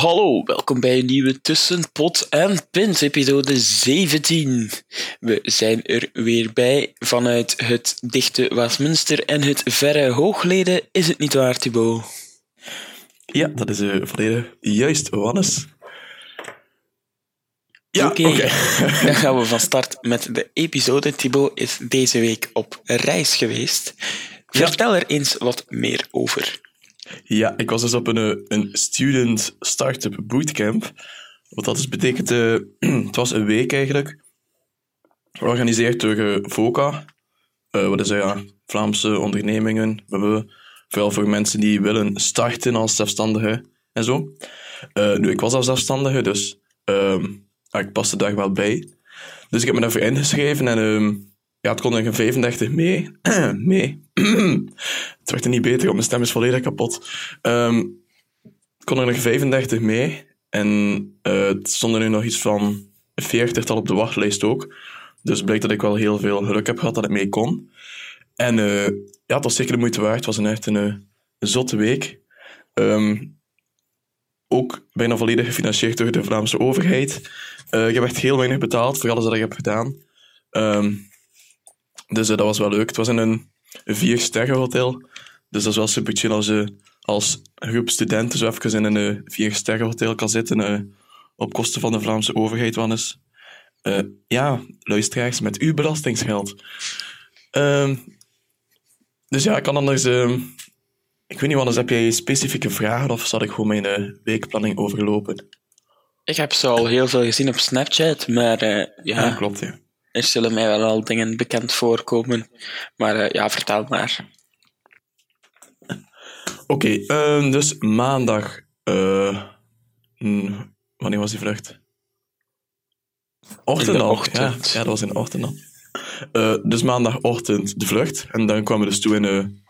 Hallo, welkom bij een nieuwe Tussen pot en pint, episode 17. We zijn er weer bij vanuit het dichte Westminster en het verre Hoogleden. Is het niet waar, Thibaut? Ja, dat is uh, volledig juist, Wannes. Ja, oké. Dan gaan we van start met de episode. Thibaut is deze week op reis geweest. Vertel er eens wat meer over. Ja, ik was dus op een, eh, een student startup bootcamp. Wat dat dus betekent, uh, het was een week eigenlijk, georganiseerd door uh, VOCA. Uh, wat is dat, ja, Vlaamse ondernemingen. We vooral voor mensen die willen starten als zelfstandige en zo. nu, ik was al zelfstandige, dus ehm, ik paste daar wel bij. Dus ik heb me daarvoor ingeschreven en ehm, ja, het kon er een 35 mee. mee. het werd er niet beter, want mijn stem is volledig kapot. Um, het kon er nog 35 mee. En uh, het stond er nu nog iets van 40 tal op de wachtlijst ook. Dus blijkt dat ik wel heel veel geluk heb gehad dat ik mee kon. En uh, ja, het was zeker de moeite waard. Het was een echt een, een zotte week. Um, ook bijna volledig gefinancierd door de Vlaamse overheid. Uh, ik heb echt heel weinig betaald voor alles wat ik heb gedaan. Um, dus uh, dat was wel leuk. Het was in een vier-sterren hotel. Dus dat is wel super als je als groep studenten zo even in een vier-sterren hotel kan zitten op kosten van de Vlaamse overheid, Wannes. Uh, ja, luisteraars, met uw belastingsgeld. Um, dus ja, ik kan anders... Ik weet niet, Wannes, heb jij specifieke vragen of zal ik gewoon mijn weekplanning overlopen? Ik heb ze al heel veel gezien op Snapchat, maar ja... ja... klopt, ja. Er zullen mij wel al dingen bekend voorkomen, maar uh, ja, vertel maar. Oké, okay, um, dus maandag... wanneer was die vlucht? Ochtend al. Ja, ja, dat was in de ochtend al. dus maandagochtend de vlucht. En dan kwamen we dus toe in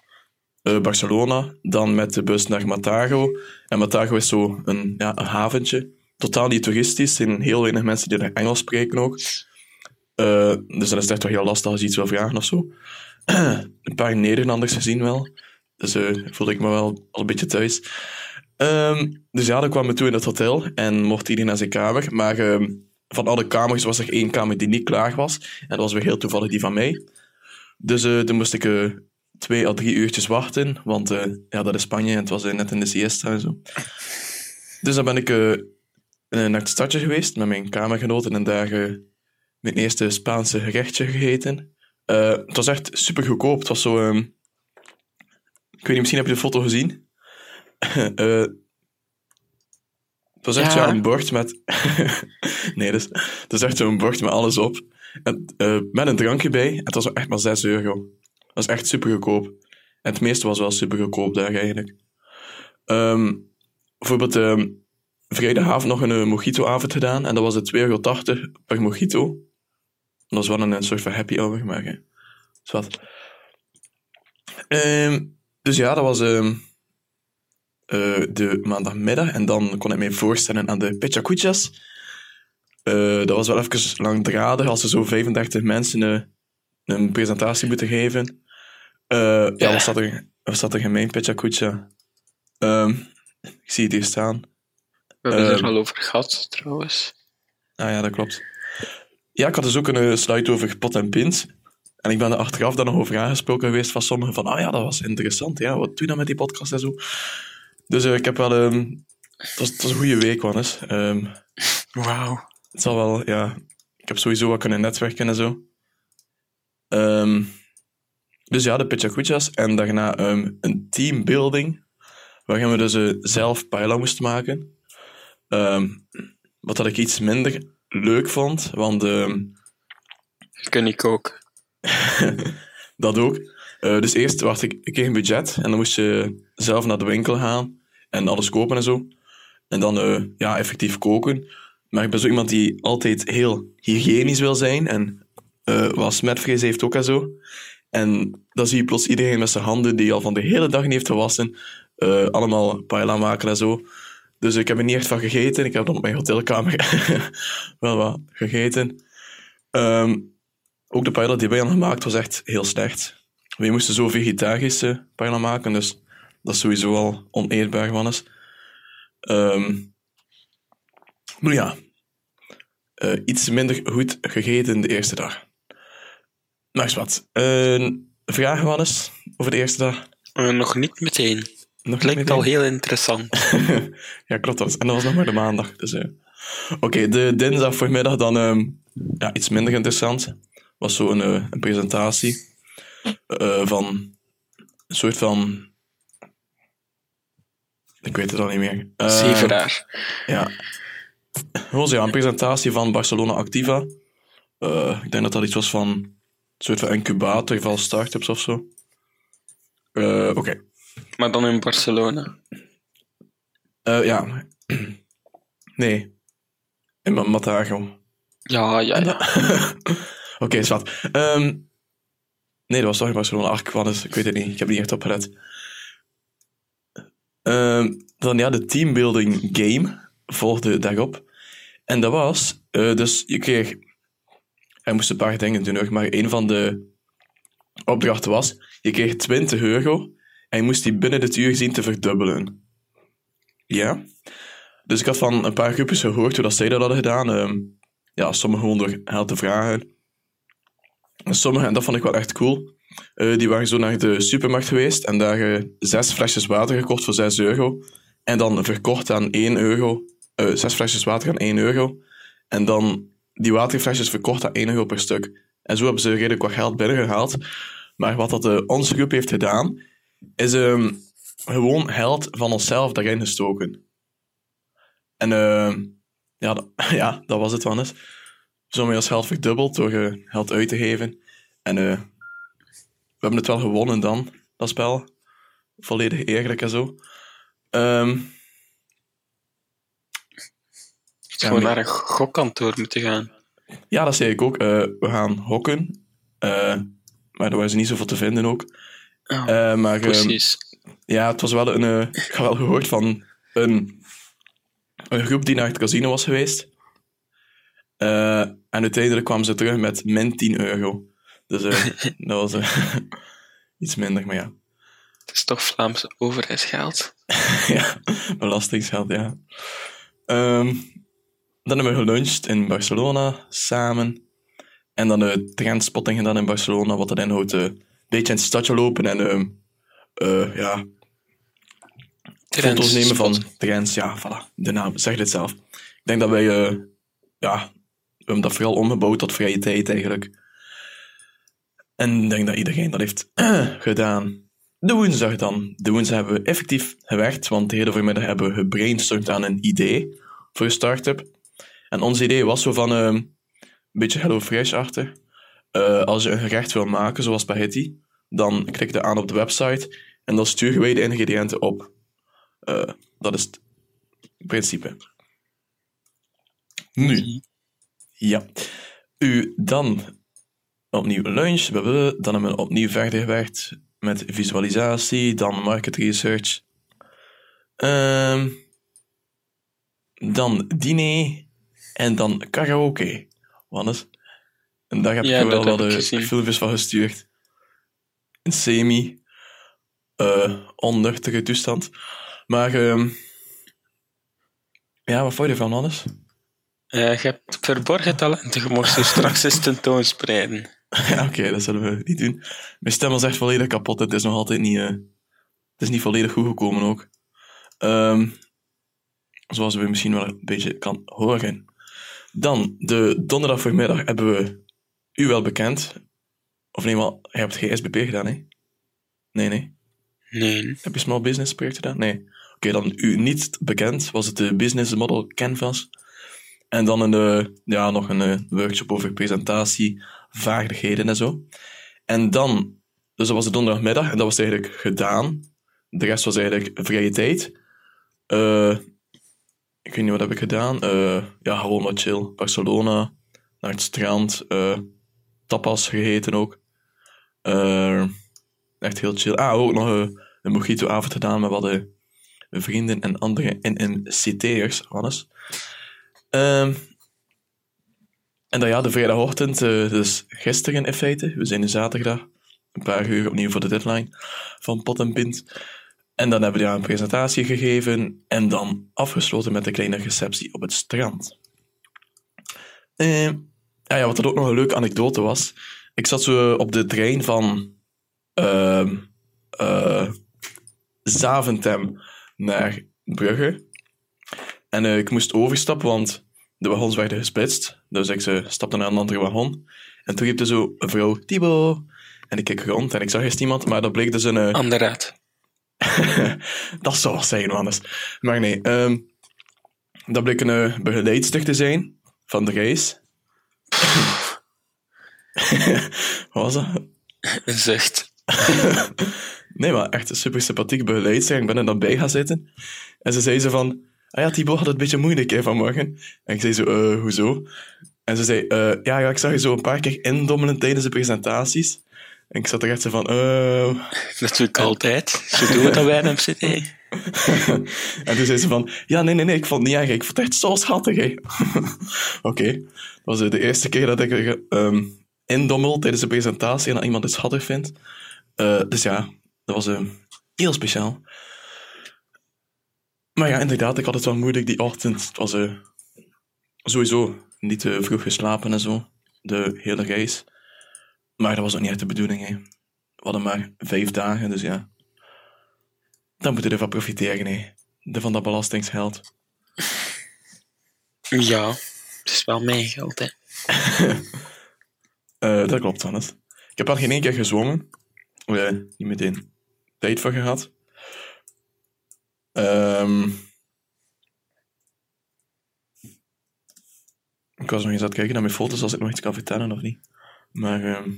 Barcelona, dan met de bus naar Matago. En Matago is zo een, ja, een haventje. Totaal niet toeristisch. Er zijn heel weinig mensen die er Engels spreken ook. Uh, dus dan is echt wel heel lastig als je iets wil vragen of zo. een paar Nederlanders gezien wel. Dus uh, voelde ik me wel al een beetje thuis. Um, dus ja, dan kwamen we toe in het hotel en mocht iedereen naar zijn kamer. Maar uh, van alle kamers was er één kamer die niet klaar was. En dat was weer heel toevallig die van mij. Dus toen moest ik twee à drie uurtjes wachten, want uh, ja, dat is Spanje en het was uh, net in de siesta en zo. Dus dan ben ik uh, naar het stadje geweest met mijn kamergenoten en daar mijn eerste Spaanse gerechtje gegeten. het was echt super goedkoop. Het was zo... Um, ik weet niet, misschien heb je de foto gezien. het was echt ja. een bord met... nee, dus, het was echt zo'n bord met alles op. En, met een drankje bij. Het was echt maar 6 euro. Dat is echt super goedkoop. En het meeste was wel super goedkoop daar eigenlijk. Um, bijvoorbeeld um, vrijdagavond nog een mojito-avond gedaan. En dat was het 2,80 euro per mojito. Dat was wel een, een soort van happy hour, maar hè. is wat. Um, dus ja, dat was uh, de maandagmiddag. En dan kon ik mij voorstellen aan de Pechacuchas. Uh, dat was wel even langdradig als er zo 35 mensen uh, een presentatie moeten geven. Uh, ja, wat staat er, wat staat er gemeen, Pechacucha? Um, ik zie het hier staan. We hebben het er al over gehad, trouwens. Ah ja, dat klopt. Ja, ik had dus ook een slide over pot en pint. En ik ben er achteraf dan nog over aangesproken geweest van sommigen van, ah ja, dat was interessant. Ja, wat doe je dan met die podcast en zo? Dus uh, ik heb wel... Um, het, was, het was een goede week, Wannes. Um, Wauw. Het zal wel, ja... Ik heb sowieso wat kunnen netwerken en zo. Um, dus ja, de Pechacuchas. En daarna een teambuilding, waarin we dus uh, zelf pijlen moesten maken. Wat dat ik iets minder leuk vond, want... Um, Kun ik ook. dat ook. Eh, dus eerst wacht ik, ik kreeg een budget en dan moest je zelf naar de winkel gaan en alles kopen en zo. En dan eh, ja, effectief koken. Maar ik ben zo iemand die altijd heel hygiënisch wil zijn en eh wat smetvrees heeft ook en zo. En dan zie je plots iedereen met zijn handen die al van de hele dag niet heeft gewassen, allemaal paella maken en zo. Dus ik heb er niet echt van gegeten. Ik heb op mijn hotelkamer wel wat gegeten. Ehm, ook de paella die wij hadden gemaakt was echt heel slecht. We moesten zo vegetarische paella maken, dus dat is sowieso al oneerbaar van ons. Maar ja, eh, iets minder goed gegeten de eerste dag. Maar eens wat. Een vraag, Wannes, over de eerste dag? Eh, nog niet meteen. Nog Klinkt al heel interessant. ja, klopt dat. En dat was nog maar de maandag. Dus, eh. Oké, de dinsdag voormiddag dan ehm, ja, iets minder interessant. Was zo een, eh, een presentatie eh, van een soort van... Ik weet het al niet meer. Zeveraar. Ja. Gewoon zo, ja, een presentatie van Barcelona Activa. Ik denk dat dat iets was van een soort van incubator van startups of zo. Oké. Maar dan in Barcelona. Eh, ja. Nee. In Ma- Matago. Ja, ja, ja. Oké, is wat. Ehm, nee, dat was toch in Barcelona. Ach, ik, ik weet het niet. Ik heb niet echt op gelet. Ehm, dan ja, de teambuilding game volgde daarop. En dat was, eh, dus je kreeg, hij moest een paar dingen doen, maar een van de opdrachten was, je kreeg 20 euro je moest die binnen dit uur zien te verdubbelen. Ja. Dus ik had van een paar groepjes gehoord hoe dat zij dat hadden gedaan. Ehm, ja, sommigen gewoon door geld te vragen. En sommigen, en dat vond ik wel echt cool, eh, die waren zo naar de supermarkt geweest en daar eh, zes flesjes water gekocht voor 6 euro. En dan verkocht aan 1 euro, eh, zes flesjes water aan 1 euro. En dan die waterflesjes verkocht aan 1 euro per stuk. En zo hebben ze redelijk wat geld binnengehaald. Maar wat dat onze groep heeft gedaan, is ehm, gewoon geld van onszelf daarin gestoken. En ehm, ja, dat, ja, dat was het wel eens. Zo ons geld verdubbeld door eh, geld uit te geven. En eh, we hebben het wel gewonnen dan, dat spel. Volledig eerlijk en zo. Ehm, Gewoon maar- naar een gokkantoor moeten gaan. ja, dat zei ik ook. Eh, we gaan hokken. Maar er was niet zoveel te vinden ook. Ja, Eh, maar ehm, precies. ja, het was wel een... eh, ik heb wel gehoord van een, een groep die naar het casino was geweest. Eh, en uiteindelijk kwamen ze terug met min 10 euro. Dus eh, dat was iets minder, maar ja. Het is toch Vlaamse overheidsgeld. ja, belastingsgeld, ja. Ehm, dan hebben we geluncht in Barcelona samen. En dan de trendspotting gedaan in Barcelona, wat dat inhoudt beetje in het stadje lopen en eh, ja, foto's nemen van trends. Ja, voilà, de naam zegt het zelf. Ik denk dat wij, eh, ja, we hebben dat vooral omgebouwd tot vrije tijd eigenlijk. En ik denk dat iedereen dat heeft gedaan. De woensdag dan. De woensdag hebben we effectief gewerkt, want de hele voormiddag hebben we gebrainstormd aan een idee voor een start-up. En ons idee was zo van ehm, een beetje Hello Eh, als je een gerecht wil maken, zoals spaghetti, dan klik je aan op de website en dan sturen wij de ingrediënten op. Eh, dat is het principe. Nu. Ja. U dan opnieuw lunch. Dan hebben we opnieuw verder gewerkt met visualisatie, dan market research. Ehm, dan diner en dan karaoke. Wannes. En daar heb Ja, je wel wat ik eh, filmpjes van gestuurd. Een semi onnuchtige toestand. Maar ehm, ja, wat vond je ervan, Wannes? Eh, je hebt verborgen talenten, je mocht ze straks eens tentoonspreiden. Ja, oké, dat zullen we niet doen. Mijn stem was echt volledig kapot. Het is nog altijd niet, het is niet volledig goed gekomen ook. Ehm, zoals we misschien wel een beetje kan horen. Dan, de donderdag voormiddag hebben we u wel bekend. Of nee, maar je hebt geen SBP gedaan, hè? Nee, nee. Nee. Heb je Small Business project gedaan? Nee. Oké, dan u niet bekend was het de Business Model Canvas. En dan een, eh, ja, nog een eh, workshop over presentatie, vaardigheden en zo. En dan dus dat was de donderdagmiddag en dat was eigenlijk gedaan. De rest was eigenlijk vrije tijd. Eh, ik weet niet wat heb ik gedaan. Ja, gewoon wat chill. Barcelona, naar het strand, tapas gegeten ook. Eh, echt heel chill. Ah, ook nog een, een mojito-avond gedaan met wat eh, vrienden en andere NNCT'ers, Hannes. Ehm en dan ja, de vrijdagochtend, eh, dus gisteren in feite. We zijn nu zaterdag, een paar uur opnieuw voor de deadline van Pot en Pint. En dan hebben we ja, een presentatie gegeven en dan afgesloten met een kleine receptie op het strand. Eh, ja, ja, wat er ook nog een leuke anekdote was. Ik zat zo op de trein van ehm eh, Zaventem naar Brugge. En eh, ik moest overstappen, want de wagons werden gesplitst. Dus ik eh, stapte naar een andere wagon. En toen riep er zo een vrouw, Thibaut. En ik keek rond en ik zag eerst iemand, maar dat bleek dus een... eh, Anderraad. dat zou wel zijn, anders. Maar nee, ehm, dat bleek een begeleidster te zijn van de reis. Wat was dat? Een zucht. Nee, maar echt een super sympathieke begeleidster. Ik ben er dan bij gaan zitten. En ze zei ze van... Ah ja, Thibaut had het een beetje moeilijk hè, vanmorgen. En ik zei zo, eh, hoezo? En ze zei, eh, ja, ja, ik zag je zo een paar keer indommelen tijdens de presentaties. En ik zat er echt zo van. Dat doe ik altijd. Zo doen we dat bij een MCT. en toen zei ze van, ja, nee, nee, nee, ik vond het niet erg. Ik vond het echt zo schattig. Oké. Was eh, de eerste keer dat ik ehm, indommel tijdens de presentatie en dat iemand het schattig vindt. Eh, dus ja, dat was eh, heel speciaal. Maar ja, inderdaad, ik had het wel moeilijk die ochtend. Het was eh, sowieso niet te vroeg geslapen en zo. De hele reis. Maar dat was ook niet echt de bedoeling, hè. We hadden maar vijf dagen, dus ja. Dan moeten we ervan profiteren, hè. De van dat belastingsgeld. Ja, het is wel mijn geld, hè. Eh, dat klopt, Hannes. Ik heb al geen één keer gezwommen. Niet meteen tijd voor gehad. Ehm, ik was nog eens aan het kijken naar mijn foto's als ik nog iets kan vertellen of niet. Maar ehm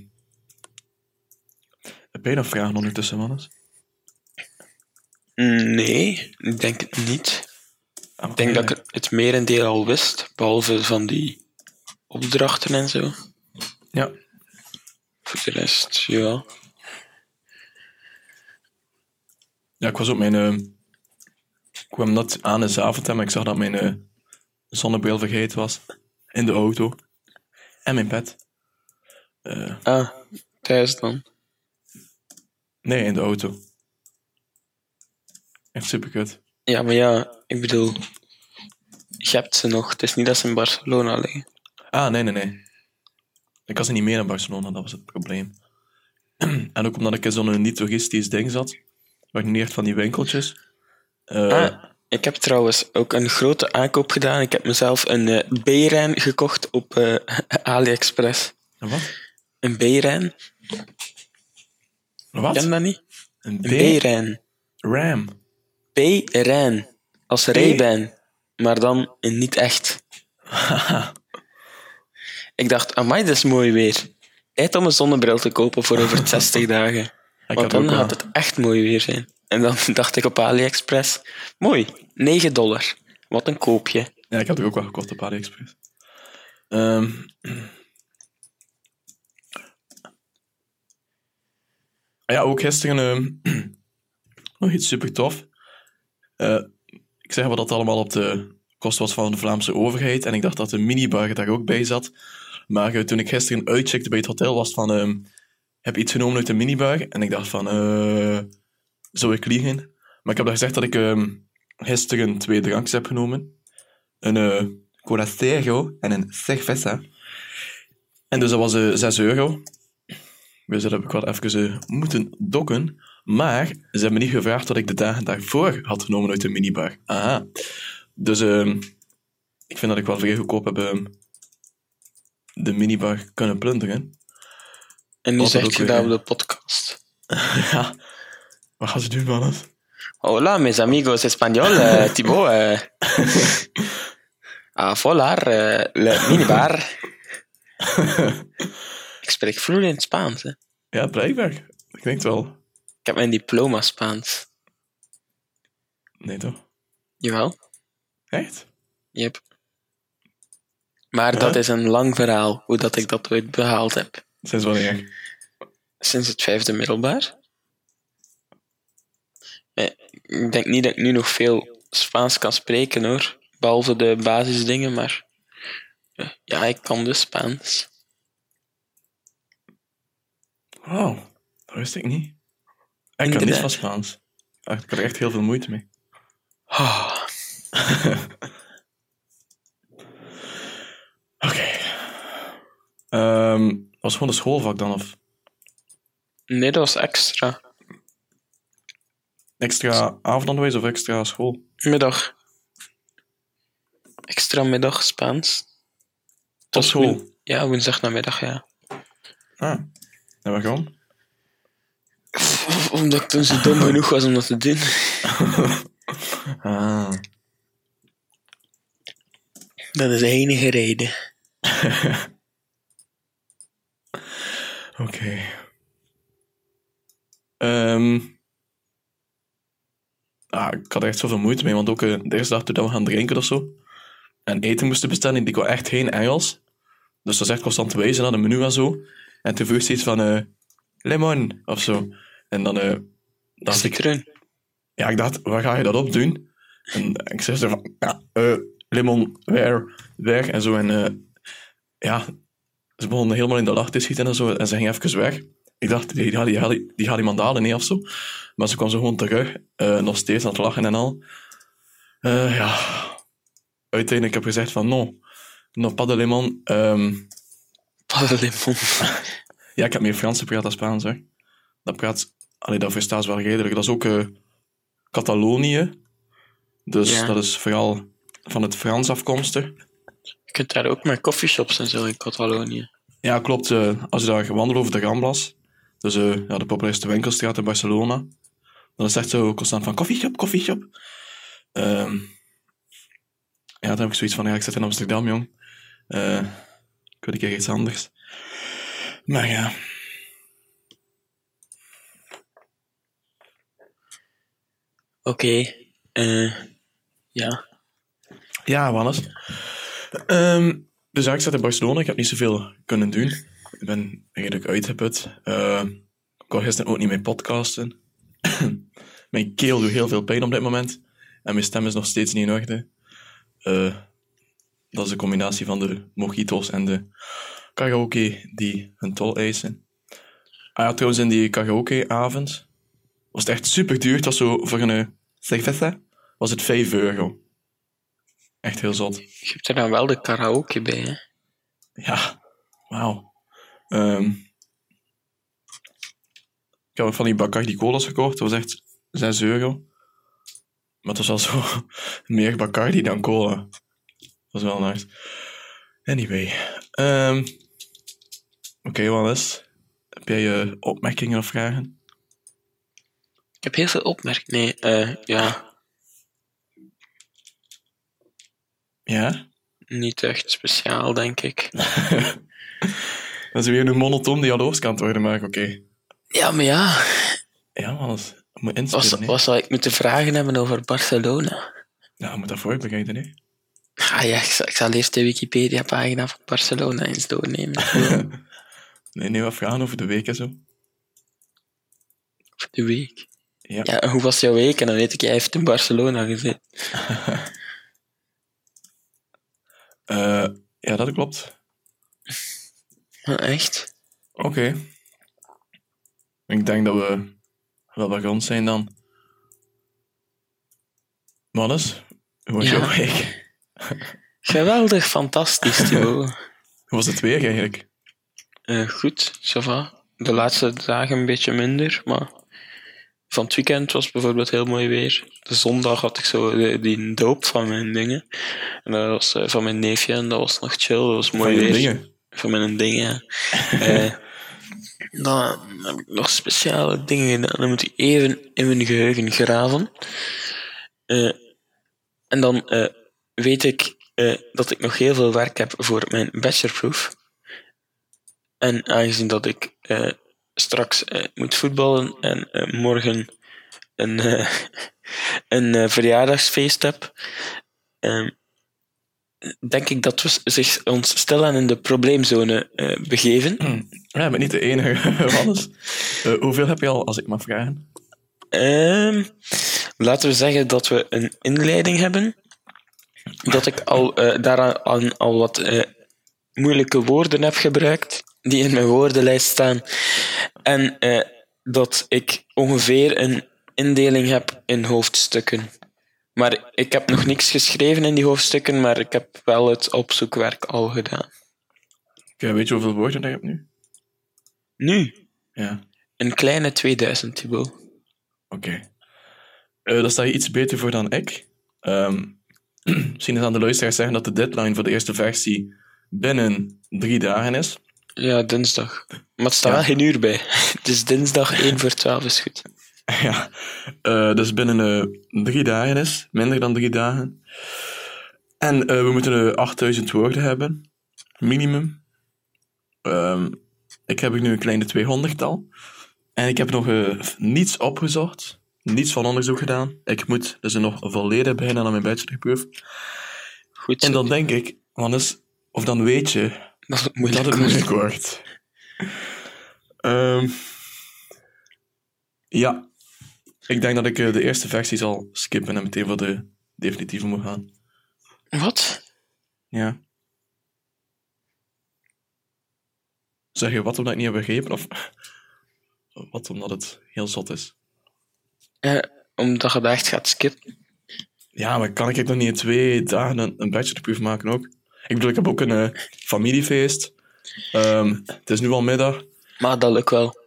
heb jij nog vragen ondertussen, Hannes? Nee, ik denk het niet. Ik denk dat ik het merendeel al wist, behalve van die opdrachten en zo. Ja, Voor de rest, ja. Ja, ik was op mijn... eh, ik kwam net aan in Zaventem en ik zag dat mijn eh, zonnebril vergeten was. In de auto. En mijn pet. Eh, Ah, thuis dan. nee, in de auto. Echt superkut. Ja, maar ja, ik bedoel, je hebt ze nog. Het is niet dat ze in Barcelona liggen. Ah, nee, nee, nee. Ik was er niet meer in Barcelona, dat was het probleem. en ook omdat ik in zo'n niet-toeristisch ding zat. Waar niet echt van die winkeltjes. Eh, Ah, ik heb trouwens ook een grote aankoop gedaan. Ik heb mezelf een eh B-ren gekocht op eh, AliExpress. Een wat? Een Een wat? ken dat niet? Een Een B-ren. B-ren. Als Ray-Ban. Maar dan in niet echt. Ik dacht, amai, dat is mooi weer. Tijd om een zonnebril te kopen voor over 60 dagen. Ik Want dan gaat het echt mooi weer zijn. En dan dacht ik op AliExpress, mooi, 9 dollar. Wat een koopje. Ja, ik had er ook wel gekocht op AliExpress. Ehm ah ja, ook gisteren ehm, nog iets super tof. Eh, ik zeg wat dat allemaal op de kost was van de Vlaamse overheid. En ik dacht dat de minibar daar ook bij zat. Maar eh, toen ik gisteren uitcheckte bij het hotel, was van... ehm, heb iets genomen uit de minibar? En ik dacht van... eh zou ik liegen? Maar ik heb dan gezegd dat ik ehm, gisteren twee drankjes heb genomen een uh, Cola Zero en een Cerveza. En dus dat was eh 6 euro. Dus dat heb ik wel even moeten dokken. Maar ze hebben me niet gevraagd wat ik de dagen daarvoor had genomen uit de minibar. Aha. Dus ehm, ik vind dat ik wel vrij goedkoop heb ehm, de minibar kunnen plunderen. En nu Wat zeg ook je dat op de podcast. ja. Wat gaan ze doen, mannen? Hola, mis amigos español, eh, Thibaut. eh. ah, volar, eh, le minibar. ik spreek vloeiend Spaans, hè. Ja, blijkbaar. Ik denk het wel. Ik heb mijn diploma Spaans. Nee, toch? Jawel. Echt? Yep. Maar Ja? dat is een lang verhaal, hoe dat ik dat ooit behaald heb. Sinds wanneer? Sinds het vijfde middelbaar. Eh, Ik denk niet dat ik nu nog veel Spaans kan spreken hoor. Behalve de basisdingen, maar eh, ja, ik kan dus Spaans. Wauw, dat wist ik niet. Ik kan niet van Spaans. Echt, Ik had er echt heel veel moeite mee. Ah, Oké. Ehm, was gewoon een schoolvak dan? Of nee, dat was extra. extra avondonderwijs of extra school? Middag. Extra middag Spaans. Op school? Ja, woensdag namiddag, ja. Ah. En waarom? Omdat ik toen zo dom genoeg was om dat te doen. Ah. Dat is de enige reden. Oké. Ehm. ah, ik had er echt zoveel moeite mee, want ook eh, de eerste dag toen we gaan drinken of zo, en eten moesten bestellen, die kon echt geen Engels. Dus dat is echt constant wijzen naar de menu en zo. En toen vroeg ze iets van eh lemon of zo. En dan eh dacht ik, ja, ik dacht, waar ga je dat op doen? En ik zei zo van, ja, eh, lemon, waar, weg en zo. En eh, ja, ze begonnen helemaal in de lach te schieten en zo. En ze ging even weg. Ik dacht, die, die, gaat, die, die gaat iemand halen, nee, of zo. Maar ze kwam zo gewoon terug, eh, nog steeds aan het lachen en al. Ja, uiteindelijk heb ik gezegd van, no, no pas de lemon. Ehm, Pas de limon. ja, ik heb meer Frans gepraat dan Spaans, hè. Dat praat... Allee, dat verstaan ze wel redelijk. Dat is ook eh, Catalonië. Dus Ja. dat is vooral van het Frans afkomstig. Je kunt daar ook met coffeeshops en zo in Catalonië. Ja, klopt. eh, als je daar wandelt over de Ramblas, dus eh, ja, de populairste winkelstraat in Barcelona, dan is het echt zo constant van koffieshop, koffieshop. Ehm ja, dan heb ik zoiets van, ja, ik zit in Amsterdam, jong. Eh, ik wil een keer iets anders. Maar ja, Oké. eh, ja. Ja, Wannes. Ehm dus ja, ik zat in Barcelona. Ik heb niet zoveel kunnen doen. Ik ben redelijk uitgeput. Eh, ik kon gisteren ook niet meer podcasten. mijn keel doet heel veel pijn op dit moment. En mijn stem is nog steeds niet in orde. Eh, dat is een combinatie van de mojito's en de karaoke die hun tol eisen. Ah trouwens, in die karaokeavond was het echt super duur. Het was zo voor een eh, cerveza was het 5 euro. Echt heel zot. Je hebt er dan wel de karaoke bij, hè? Ja, wauw. Ehm, ik heb ook van die Bacardi colas gekocht. Dat was echt 6 euro. Maar het was wel zo meer Bacardi dan cola. Dat was wel nice. Anyway. ehm Oké, Wannes. Heb jij eh, opmerkingen of vragen? Ik heb heel veel opmerkingen. Nee, eh, ja, Ja? niet echt speciaal, denk ik. Dat is weer een monotoon dialoogskant worden, maar oké. Ja, maar ja. Ja. Je moet Wat, inspelen, wat zou ik moeten vragen hebben over Barcelona? Ja, je moet dat voorbereiden, hè. Ah ja, ik zal, ik zal eerst de Wikipedia-pagina van Barcelona eens doornemen. Nee, nee, wat vragen over de week en zo. Voor de week. Ja. Ja, hoe was jouw week? En dan weet ik, jij heeft in Barcelona gezeten. Eh, ja, dat klopt. Ah, echt? Oké. Ik denk dat we wel bij ons zijn dan. Mannes, hoe was Ja. jouw week? Geweldig, fantastisch. Hoe was het weer eigenlijk? Eh, goed, ça va. De laatste dagen een beetje minder, maar van het weekend was bijvoorbeeld heel mooi weer. De zondag had ik zo de- die doop van mijn dingen. En dat was eh, van mijn neefje en dat was nog chill, dat was mooi Van weer. dingen? Van mijn dingen. Eh, dan heb ik nog speciale dingen gedaan. Dan moet ik even in mijn geheugen graven. Eh, en dan weet ik dat ik nog heel veel werk heb voor mijn bachelorproef. En aangezien dat ik straks eh, moet voetballen en eh, morgen een, eh, een verjaardagsfeest heb, ehm, denk ik dat we zich ons stilaan in de probleemzone begeven. Ja, ik ben niet de enige, Wannes. Eh, hoeveel heb je al, als ik mag vragen? Ehm, laten we zeggen dat we een inleiding hebben. Dat ik al, daaraan aan al wat moeilijke woorden heb gebruikt, die in mijn woordenlijst staan. En eh, dat ik ongeveer een indeling heb in hoofdstukken. Maar ik heb nog niks geschreven in die hoofdstukken, maar ik heb wel het opzoekwerk al gedaan. Weet je hoeveel woorden je hebt nu? Nu, Ja, een kleine 2000, Thibaut. oké. Eh, daar sta je iets beter voor dan ik. Ehm, misschien is aan de luisteraars zeggen dat de deadline voor de eerste versie binnen drie dagen is. Ja, dinsdag. Maar het staat Ja. wel geen uur bij. Is dinsdag 1 voor 12 is goed. Ja, eh, dus binnen eh, drie dagen is, minder dan drie dagen. En eh, we moeten eh, 8000 woorden hebben, minimum. Ehm, ik heb nu een kleine 200-tal. En ik heb nog niets opgezocht, niets van onderzoek gedaan. Ik moet dus nog volledig beginnen aan mijn bachelorproef. Goed. En dan denk ik, Wannes, of dan weet je dat dat het moeilijk wordt. Ehm, ja, ik denk dat ik eh, de eerste versie zal skippen en meteen voor de definitieve moet gaan. Wat? Ja. Zeg je wat omdat ik niet heb begrepen of wat omdat het heel zot is? Eh, omdat je dat echt gaat skippen. Ja, maar kan ik nog niet in twee dagen een, een bachelorproef maken ook? Ik bedoel, ik heb ook een eh, familiefeest. Ehm, het is nu al middag. Maar dat lukt wel.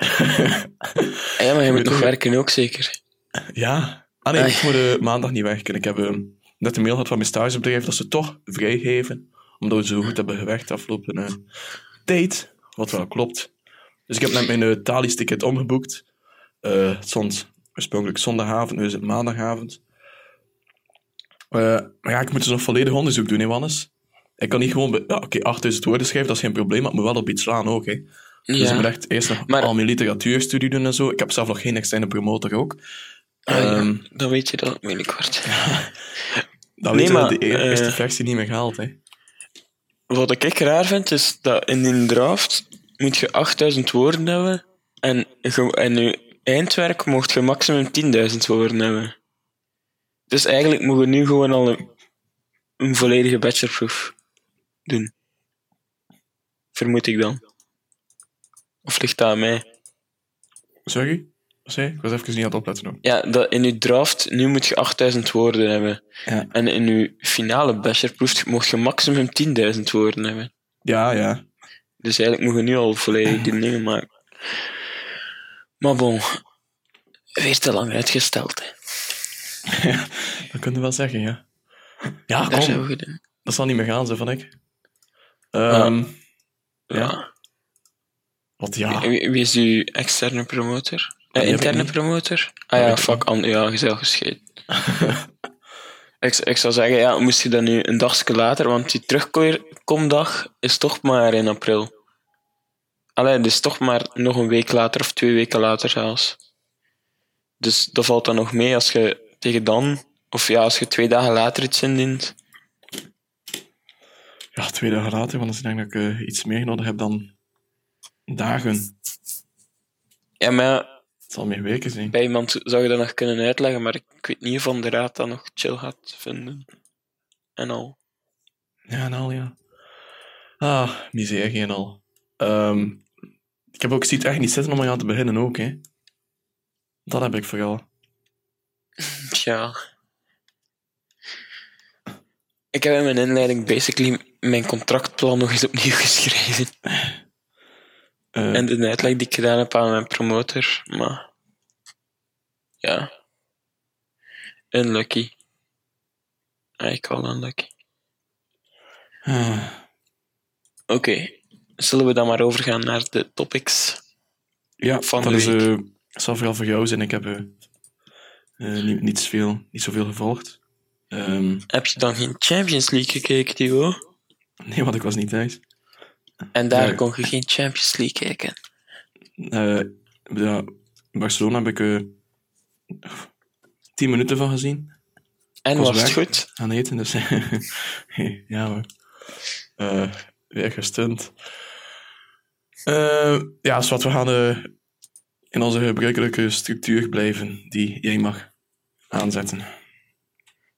ja, maar je moet nog werken ook zeker. Ja. Ah nee, Ai. ik moet eh, maandag niet werken. Ik heb eh, net een mail gehad van mijn stagebedrijf dat ze toch vrijgeven. Omdat we zo goed hebben gewerkt de afgelopen eh, tijd. Wat wel klopt. Dus ik heb net mijn uh, Thalys-ticket omgeboekt. Eh, het stond oorspronkelijk zondagavond, nu is het maandagavond. Eh, maar ja, ik moet dus nog volledig onderzoek doen, hè, Wannes? Ik kan niet gewoon... be- Ja, Oké, 8000 woorden schrijven, dat is geen probleem, maar ik moet wel op iets slaan ook, hè. Dus ik Ja. moet echt eerst nog Maar- al mijn literatuurstudie doen en zo. Ik heb zelf nog geen externe promotor ook. Ah, ja. Ehm, Dan weet je dat wordt. Dan Nee, weten maar, we de e- eh, eerste versie niet meer gehaald, hè. Wat ik raar vind, is dat in een draft moet je 8000 woorden hebben en, je- en je eindwerk mocht je maximum 10.000 woorden hebben. Dus eigenlijk moet je nu gewoon al een, een volledige bachelorproef doen. Vermoed ik dan. Of ligt dat aan mij? Sorry? Zei? Ik was even niet aan het opletten. Ja, dat in je draft, nu moet je 8000 woorden hebben. Ja. En in je finale bachelorproef mocht je maximum 10.000 woorden hebben. Ja, ja. Dus eigenlijk moet je nu al volledig die dingen maken. Maar bon, weer te lang uitgesteld. Hè. Dat kun je wel zeggen, ja. Ja, kom. Dat zal niet meer gaan, zo van ik. Ehm, Ja. Wat ja. Wie, wie is uw externe promotor? Eh, ik interne promotor? Ah ja, fuck, an, ja, je bent gescheiden. ik, ik zou zeggen, ja, moest je dat nu een dagje later, want die terugkomdag is toch maar in april. Allee, dus toch maar nog een week later of twee weken later zelfs. Dus dat valt dan nog mee als je tegen dan, of ja, als je twee dagen later iets indient. Ja, twee dagen later, want ik denk dat ik eh, iets meer nodig heb dan dagen. Ja, maar Het zal meer weken zijn. bij iemand zou je dat nog kunnen uitleggen, maar ik weet niet of van de raad dat nog chill gaat vinden. En al. Ja, en al, ja. Ah, miserie en al. Ehm, ik heb ook ziet echt niet zitten om aan te beginnen ook, hè. Dat heb ik vooral. Tja. Ik heb in mijn inleiding basically mijn contractplan nog eens opnieuw geschreven. Eh, En de uitleg die ik gedaan heb aan mijn promotor, maar... Ja. Unlucky. I call unlucky. ah, Oké. Zullen we dan maar overgaan naar de topics? ja, Van dat de is, week. eh, zal vooral voor jou zijn. Ik heb eh, eh, niet, niet, veel, niet zoveel gevolgd. Ehm, Heb je dan geen Champions League gekeken, Thibaut? nee, want ik was niet thuis. En daar Ja. kon je geen Champions League kijken. Eh, ja, in Barcelona heb ik eh, tien minuten van gezien. En was was het weg. goed? Aan eten, dus ja hoor. Eh, weer gestunt. Eh, ja, wat we gaan eh, in onze gebruikelijke structuur blijven, die jij mag aanzetten.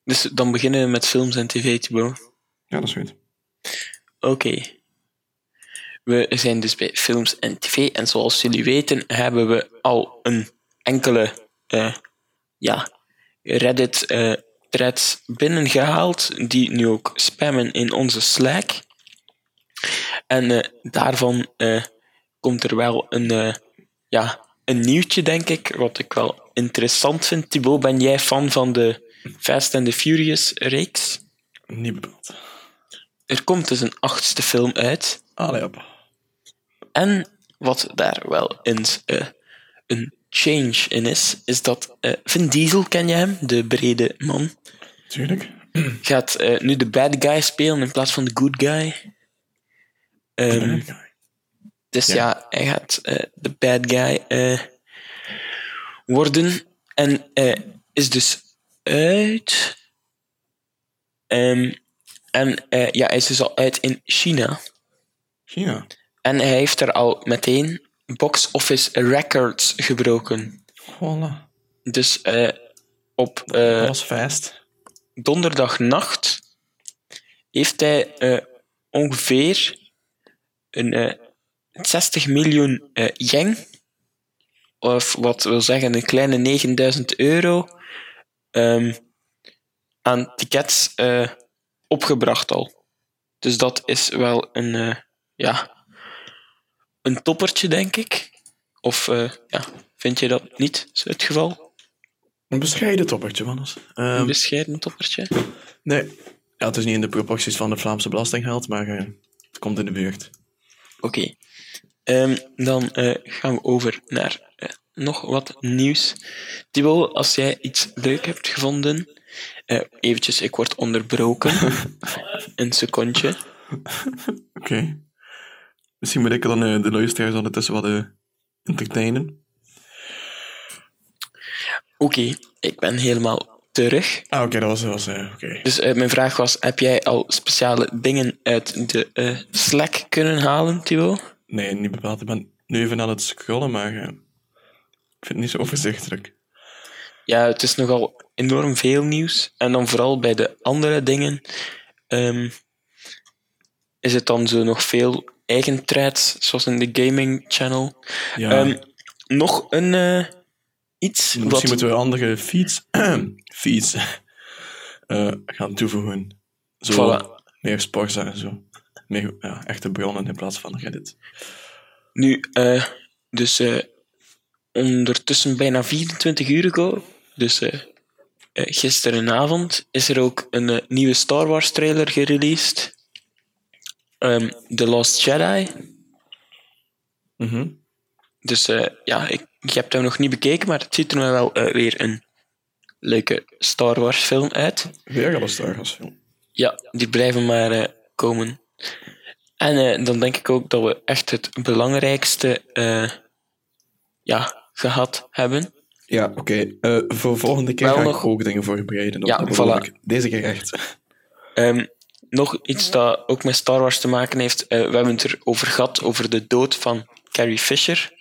Dus dan beginnen we met films en tv, Thibaut. Ja, dat is goed. Oké. We zijn dus bij films en tv. En zoals jullie weten hebben we al een enkele eh, ja, Reddit-threads binnengehaald, die nu ook spammen in onze Slack. En eh, daarvan komt er wel een, ja, een nieuwtje, denk ik, wat ik wel interessant vind. Thibaut, ben jij fan van de Fast and the Furious-reeks? Niet bepaald. Er komt dus een achtste film uit. Allee, op. En wat daar wel eens eh, een change in is, is dat eh, Vin Diesel, ken je hem? De brede man. Tuurlijk. Gaat eh, nu de bad guy spelen in plaats van de good guy. Ehm, dus ja, Ja. hij gaat de bad guy worden. En eh, is dus uit. Ehm, en eh, ja, hij is dus al uit in China. China. En hij heeft er al meteen box office records gebroken. Voilà. Dus eh, op dat eh was fast. donderdagnacht heeft hij ongeveer een, eh, 60 miljoen yen, of wat wil zeggen een kleine 9000 euro, ehm, aan tickets eh, opgebracht al. Dus dat is wel een, eh, ja, een toppertje, denk ik. Of eh, ja, vind je dat niet het geval? Een bescheiden toppertje, Wannes. Een Ehm bescheiden toppertje? nee, ja, het is niet in de proporties van de Vlaamse belastinggeld, maar het komt in de buurt. Oké. Ehm, dan eh, gaan we over naar eh, nog wat nieuws. Thibaut, als jij iets leuk hebt gevonden... eh eventjes, ik word onderbroken. Een secondje. Oké. Misschien moet ik dan de luisteraars ondertussen wat entertainen. Oké, ik ben helemaal terug. Ah, oké, dat was... Was eh, oké. Dus mijn vraag was, heb jij al speciale dingen uit de eh, Slack kunnen halen, Thibaut? Nee, niet bepaald. Ik ben nu even aan het scrollen, maar eh, ik vind het niet zo overzichtelijk. Ja, het is nogal enorm veel nieuws. En dan vooral bij de andere dingen ehm, is het dan zo nog veel eigen threads, zoals in de gaming channel. Ja, Ehm, nog een eh, iets misschien wat... moeten we andere feeds, feeds eh, gaan toevoegen. Zo Voilà. meer sporza en zo. Meer ja, echte bronnen in plaats van Reddit. Nu, eh, dus eh, ondertussen bijna 24 uur ago, dus eh, gisterenavond, is er ook een nieuwe Star Wars trailer gereleased. Ehm, The Lost Jedi. Mhm. Dus ja, ik, ik heb hem nog niet bekeken, maar het ziet er wel weer een leuke Star Wars film uit. Weer een Star Wars film. Ja, die blijven maar komen. En eh, dan denk ik ook dat we echt het belangrijkste eh, ja, gehad hebben. Ja, oké. Eh, voor volgende keer Wel ga nog- ik ook dingen voorbereiden. op Ja, voilà. Deze keer echt. Ehm, nog iets dat ook met Star Wars te maken heeft. We hebben het erover gehad, over de dood van Carrie Fisher.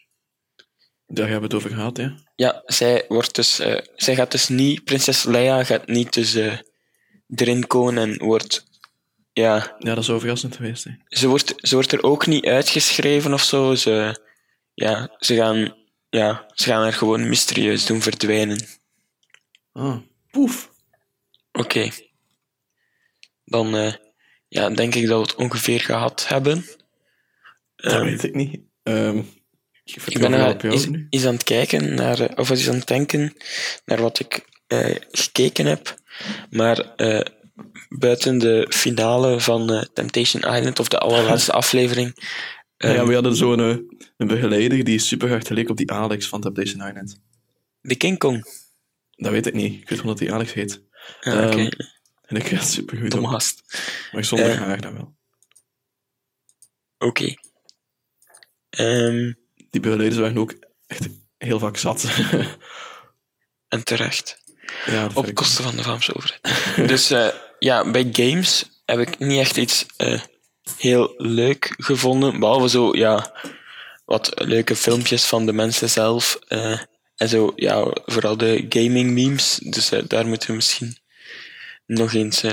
Daar hebben we het over gehad, ja. Ja, zij, wordt dus, zij gaat dus niet, prinses Leia gaat niet dus, erin komen en wordt, ja, Ja, dat is overrassend geweest, hè. ze wordt, ze wordt er ook niet uitgeschreven of zo. Ze, ja, ze, gaan, ja, ze gaan haar gewoon mysterieus doen verdwijnen. Ah, poef. Oké. Dan eh, ja, denk ik dat we het ongeveer gehad hebben. Dat Ehm, weet ik niet. Ehm, ik ben nu. eens aan het kijken naar, eh, of eens aan het denken naar wat ik eh, gekeken heb. Maar eh, buiten de finale van eh, Temptation Island, of de allerlaatste aflevering, ja, ehm, we hadden zo'n eh, een begeleider die super hard geleek op die Alex van Temptation Island. de King Kong. Dat weet ik niet. Ik weet gewoon dat die Alex heet. Ah, Ehm, En ik ga super goed gast. Maar zonder Eh. haar dan wel. Oké. Ehm, die begeleiders waren ook echt heel vaak zat. En terecht. Ja, Op kosten van de Vlaamse overheid. dus eh, ja, bij games heb ik niet echt iets eh, heel leuk gevonden. Behalve zo, ja, wat leuke filmpjes van de mensen zelf. eh, en zo, ja, vooral de gaming memes. Dus daar moeten we misschien nog eens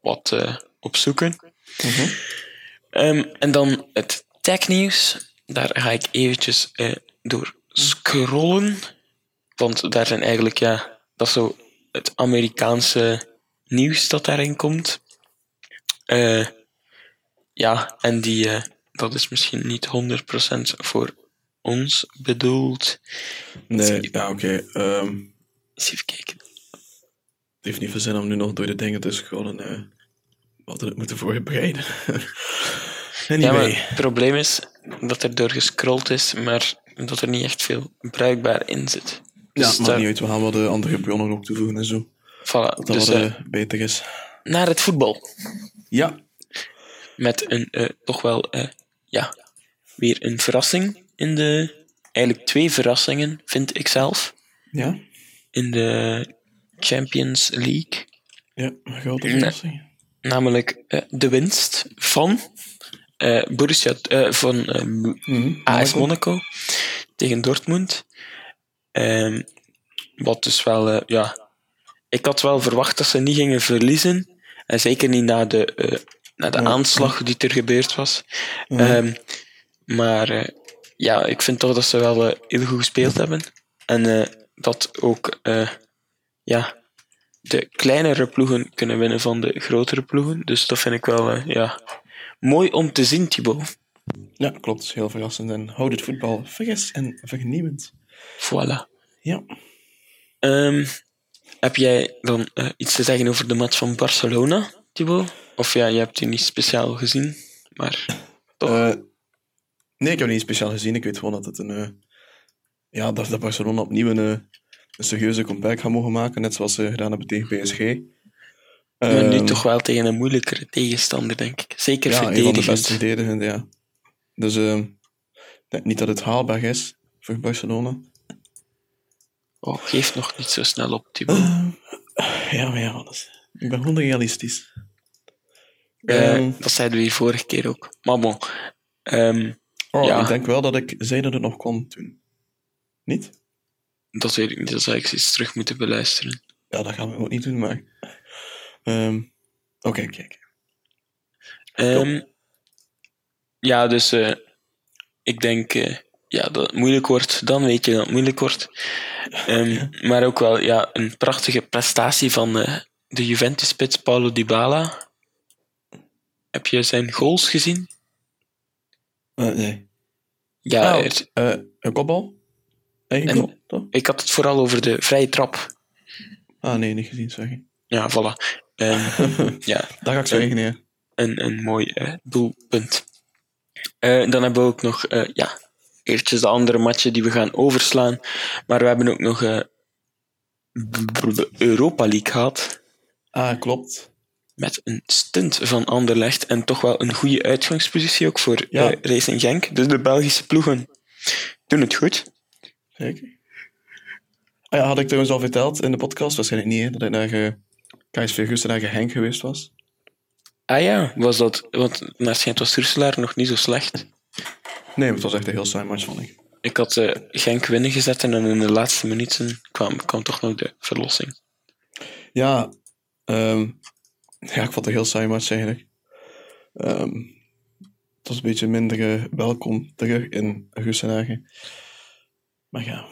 wat op zoeken. Mhm. Ehm, en dan het technieuws. Daar ga ik eventjes door scrollen. Want daar zijn eigenlijk, ja, dat is zo het Amerikaanse nieuws dat daarin komt. Eh, ja, en die, eh, dat is misschien niet 100% voor ons bedoeld. Nee, ja, oké. ehm, Eens even kijken. het heeft niet veel zin om nu nog door de dingen te scrollen. eh we hadden het moeten voorbereiden. Ja, anyway. maar het probleem is dat er door gescrolld is, maar dat er niet echt veel bruikbaar in zit. Ja, Dus maakt daar- niet uit. We gaan wel de andere bronnen ook toevoegen en zo. Voilà, Dat dus wat eh, beter is. naar het voetbal. Ja. Met een eh, toch wel, eh, ja, weer een verrassing in de. Eigenlijk twee verrassingen, vind ik zelf. Ja? In de Champions League. Ja, grote Nee. verrassing. Namelijk de winst van Borussia, van Mhm, AS Monaco. Monaco tegen Dortmund. Ehm, wat dus wel, eh, ja. Ik had wel verwacht dat ze niet gingen verliezen. En zeker niet na de, eh, na de Ja. aanslag die er gebeurd was. Ja. Ehm, maar eh, ja, ik vind toch dat ze wel heel goed gespeeld hebben. En eh, dat ook eh, ja, de kleinere ploegen kunnen winnen van de grotere ploegen. Dus dat vind ik wel ja, mooi om te zien, Thibaut. Ja, klopt. Heel verrassend. En houdt het voetbal fris en vernieuwend. Voilà. Ja. Ehm, heb jij dan eh, iets te zeggen over de match van Barcelona, Thibaut? Of ja, je hebt die niet speciaal gezien, maar toch. Eh, nee, ik heb niet speciaal gezien. Ik weet gewoon dat het een... eh, ja, dat, dat Barcelona opnieuw een, een serieuze comeback gaat mogen maken. Net zoals ze gedaan hebben tegen PSG. maar nu Ehm, toch wel tegen een moeilijkere tegenstander, denk ik. Zeker Ja, een van de verdedigend. beste verdedigende, ja. Dus ehm, ik denk niet dat het haalbaar is voor Barcelona. Oh, geef nog niet zo snel op, Thibaut. Ja, maar ja, alles. Ik ben gewoon realistisch. Eh, Ehm, dat zeiden we hier vorige keer ook. Maar bon. Ehm, oh, ja. Ik denk wel dat ik zei dat het nog kon toen. Niet? dat weet ik niet, dat zou ik eens terug moeten beluisteren. Ja, dat gaan we ook niet doen, maar... ehm, Oké, kijk. Ja, dus eh, ik denk eh, ja, dat het moeilijk wordt. Dan weet je dat het moeilijk wordt. Ehm, Maar ook wel ja, een prachtige prestatie van eh, de Juventus-spits Paulo Dybala. Heb je zijn goals gezien? Eh, nee. Ja, er- eh, een kopbal? Eigen En- goal, toch? ik had het vooral over de vrije trap. Ah, nee, niet gezien, sorry. Ja, voilà. Ehm, ja, Daar ga ik zwijgen, nee. een, een mooi eh, doelpunt. Eh, dan hebben we ook nog, eh, ja, eertjes de andere matchen die we gaan overslaan. Maar we hebben ook nog eh, de Europa League gehad. Ah, klopt. Met een stunt van Anderlecht. En toch wel een goede uitgangspositie ook voor Ja. eh, Racing Genk. Dus de Belgische ploegen doen het goed. Zeker. Ah ja, had ik trouwens al verteld in de podcast, waarschijnlijk niet, hè, dat ik naar eh, KSV Gusten naar Henk geweest was. Ah ja, was dat... Want naar was Russelaar nog niet zo slecht. Nee, maar het was echt een heel saai match, vond ik. Ik had eh, Genk winnen gezet en dan in de laatste minuten kwam, kwam toch nog de verlossing. Ja, ehm, ja, ik vond het een heel saai match eigenlijk. Ehm, het was een beetje minder eh, welkom terug in Gustenhagen. Maar ja,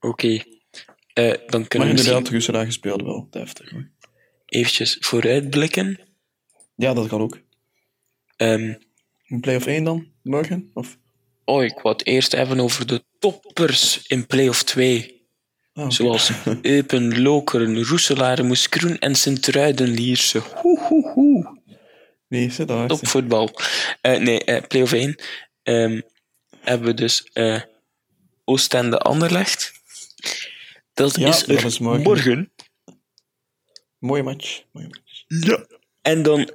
Oké. Eh, dan maar kunnen we misschien inderdaad, Gustenhagen speelde wel deftig. hoor. eventjes vooruitblikken. Ja, dat kan ook. Ehm, Een play-off 1 dan, morgen? Of? oh, ik wou het eerst hebben over de toppers in play-off 2. Ah. Zoals Eupen, Lokeren, Roeselaar, Moeskroen en hoe. Nee, zit daar. Topvoetbal. Eh, nee, eh, play-off 1. Ehm, hebben we dus eh Oostende Anderlecht. Dat Ja, is dat is morgen. morgen. Mooie match. Mooie match. Ja. En dan,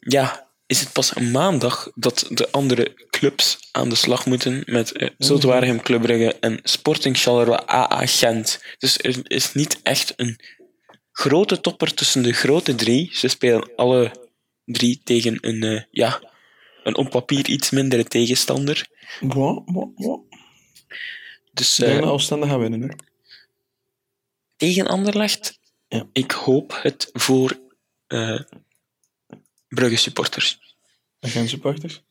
ja, is het pas maandag dat de andere clubs aan de slag moeten met uh, Club Brugge en Sporting Charleroi AA Gent. Dus er is niet echt een grote topper tussen de grote drie. Ze spelen alle drie tegen een, uh, ja, een op papier iets mindere tegenstander. Wat? Wat? Wat? Dus uh, dat Oostende gaan winnen. Hè? tegen Anderlecht, Ja. ik hoop het voor uh, Brugge supporters. En supporters?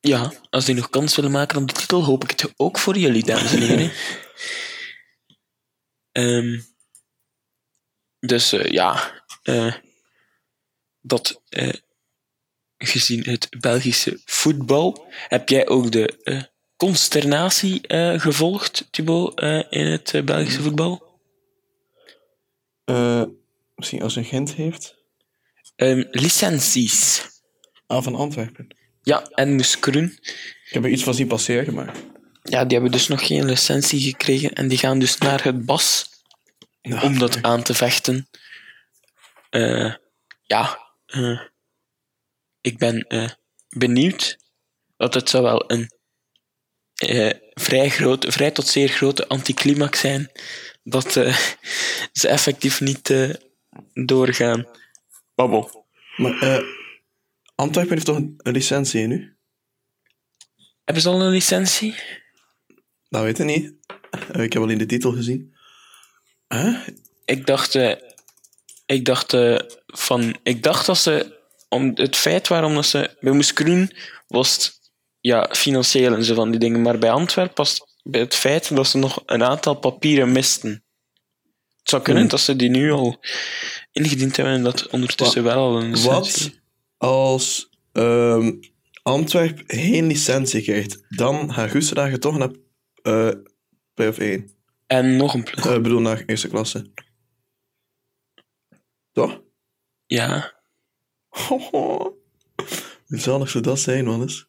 Ja, als die nog kans willen maken op de titel, hoop ik het ook voor jullie, dames en heren. Ehm, dus uh, ja, uh, dat uh, gezien het Belgische voetbal, heb jij ook de consternatie gevolgd, Thibaut, in het Belgische voetbal? misschien als een Gent heeft? Um, licenties. Ah, van Antwerpen. Ja, en Muskroen. Ik heb er iets van zien passeren, maar... Ja, die hebben dus nog geen licentie gekregen en die gaan dus naar het BAS Ja, om dat nee. aan te vechten. Uh, ja, uh, ik ben uh, benieuwd. Want het zou wel een vrij, groot, vrij tot zeer grote anticlimax zijn dat ze effectief niet doorgaan. Babbel. Maar uh, Antwerpen heeft toch een, licentie nu? Hebben ze al een licentie? Dat weet ik niet. Uh, ik heb alleen de titel gezien. Huh? Ik dacht, uh, ik dacht uh, van, ik dacht dat ze om het feit waarom dat ze bij Moeskroen was het, ja financieel en zo van die dingen, maar bij Antwerpen was bij het feit dat ze nog een aantal papieren misten. Het zou kunnen Hmm. dat ze die nu al ingediend hebben en dat ondertussen wel al een licentie. Wat als um, Antwerp geen licentie krijgt, dan gaan Gustendagen toch naar uh, play-off 1. En nog een ploeg. Ik uh, bedoel, naar eerste klasse. Toch? Ja. Hoe zalig zou dat zijn, man eens?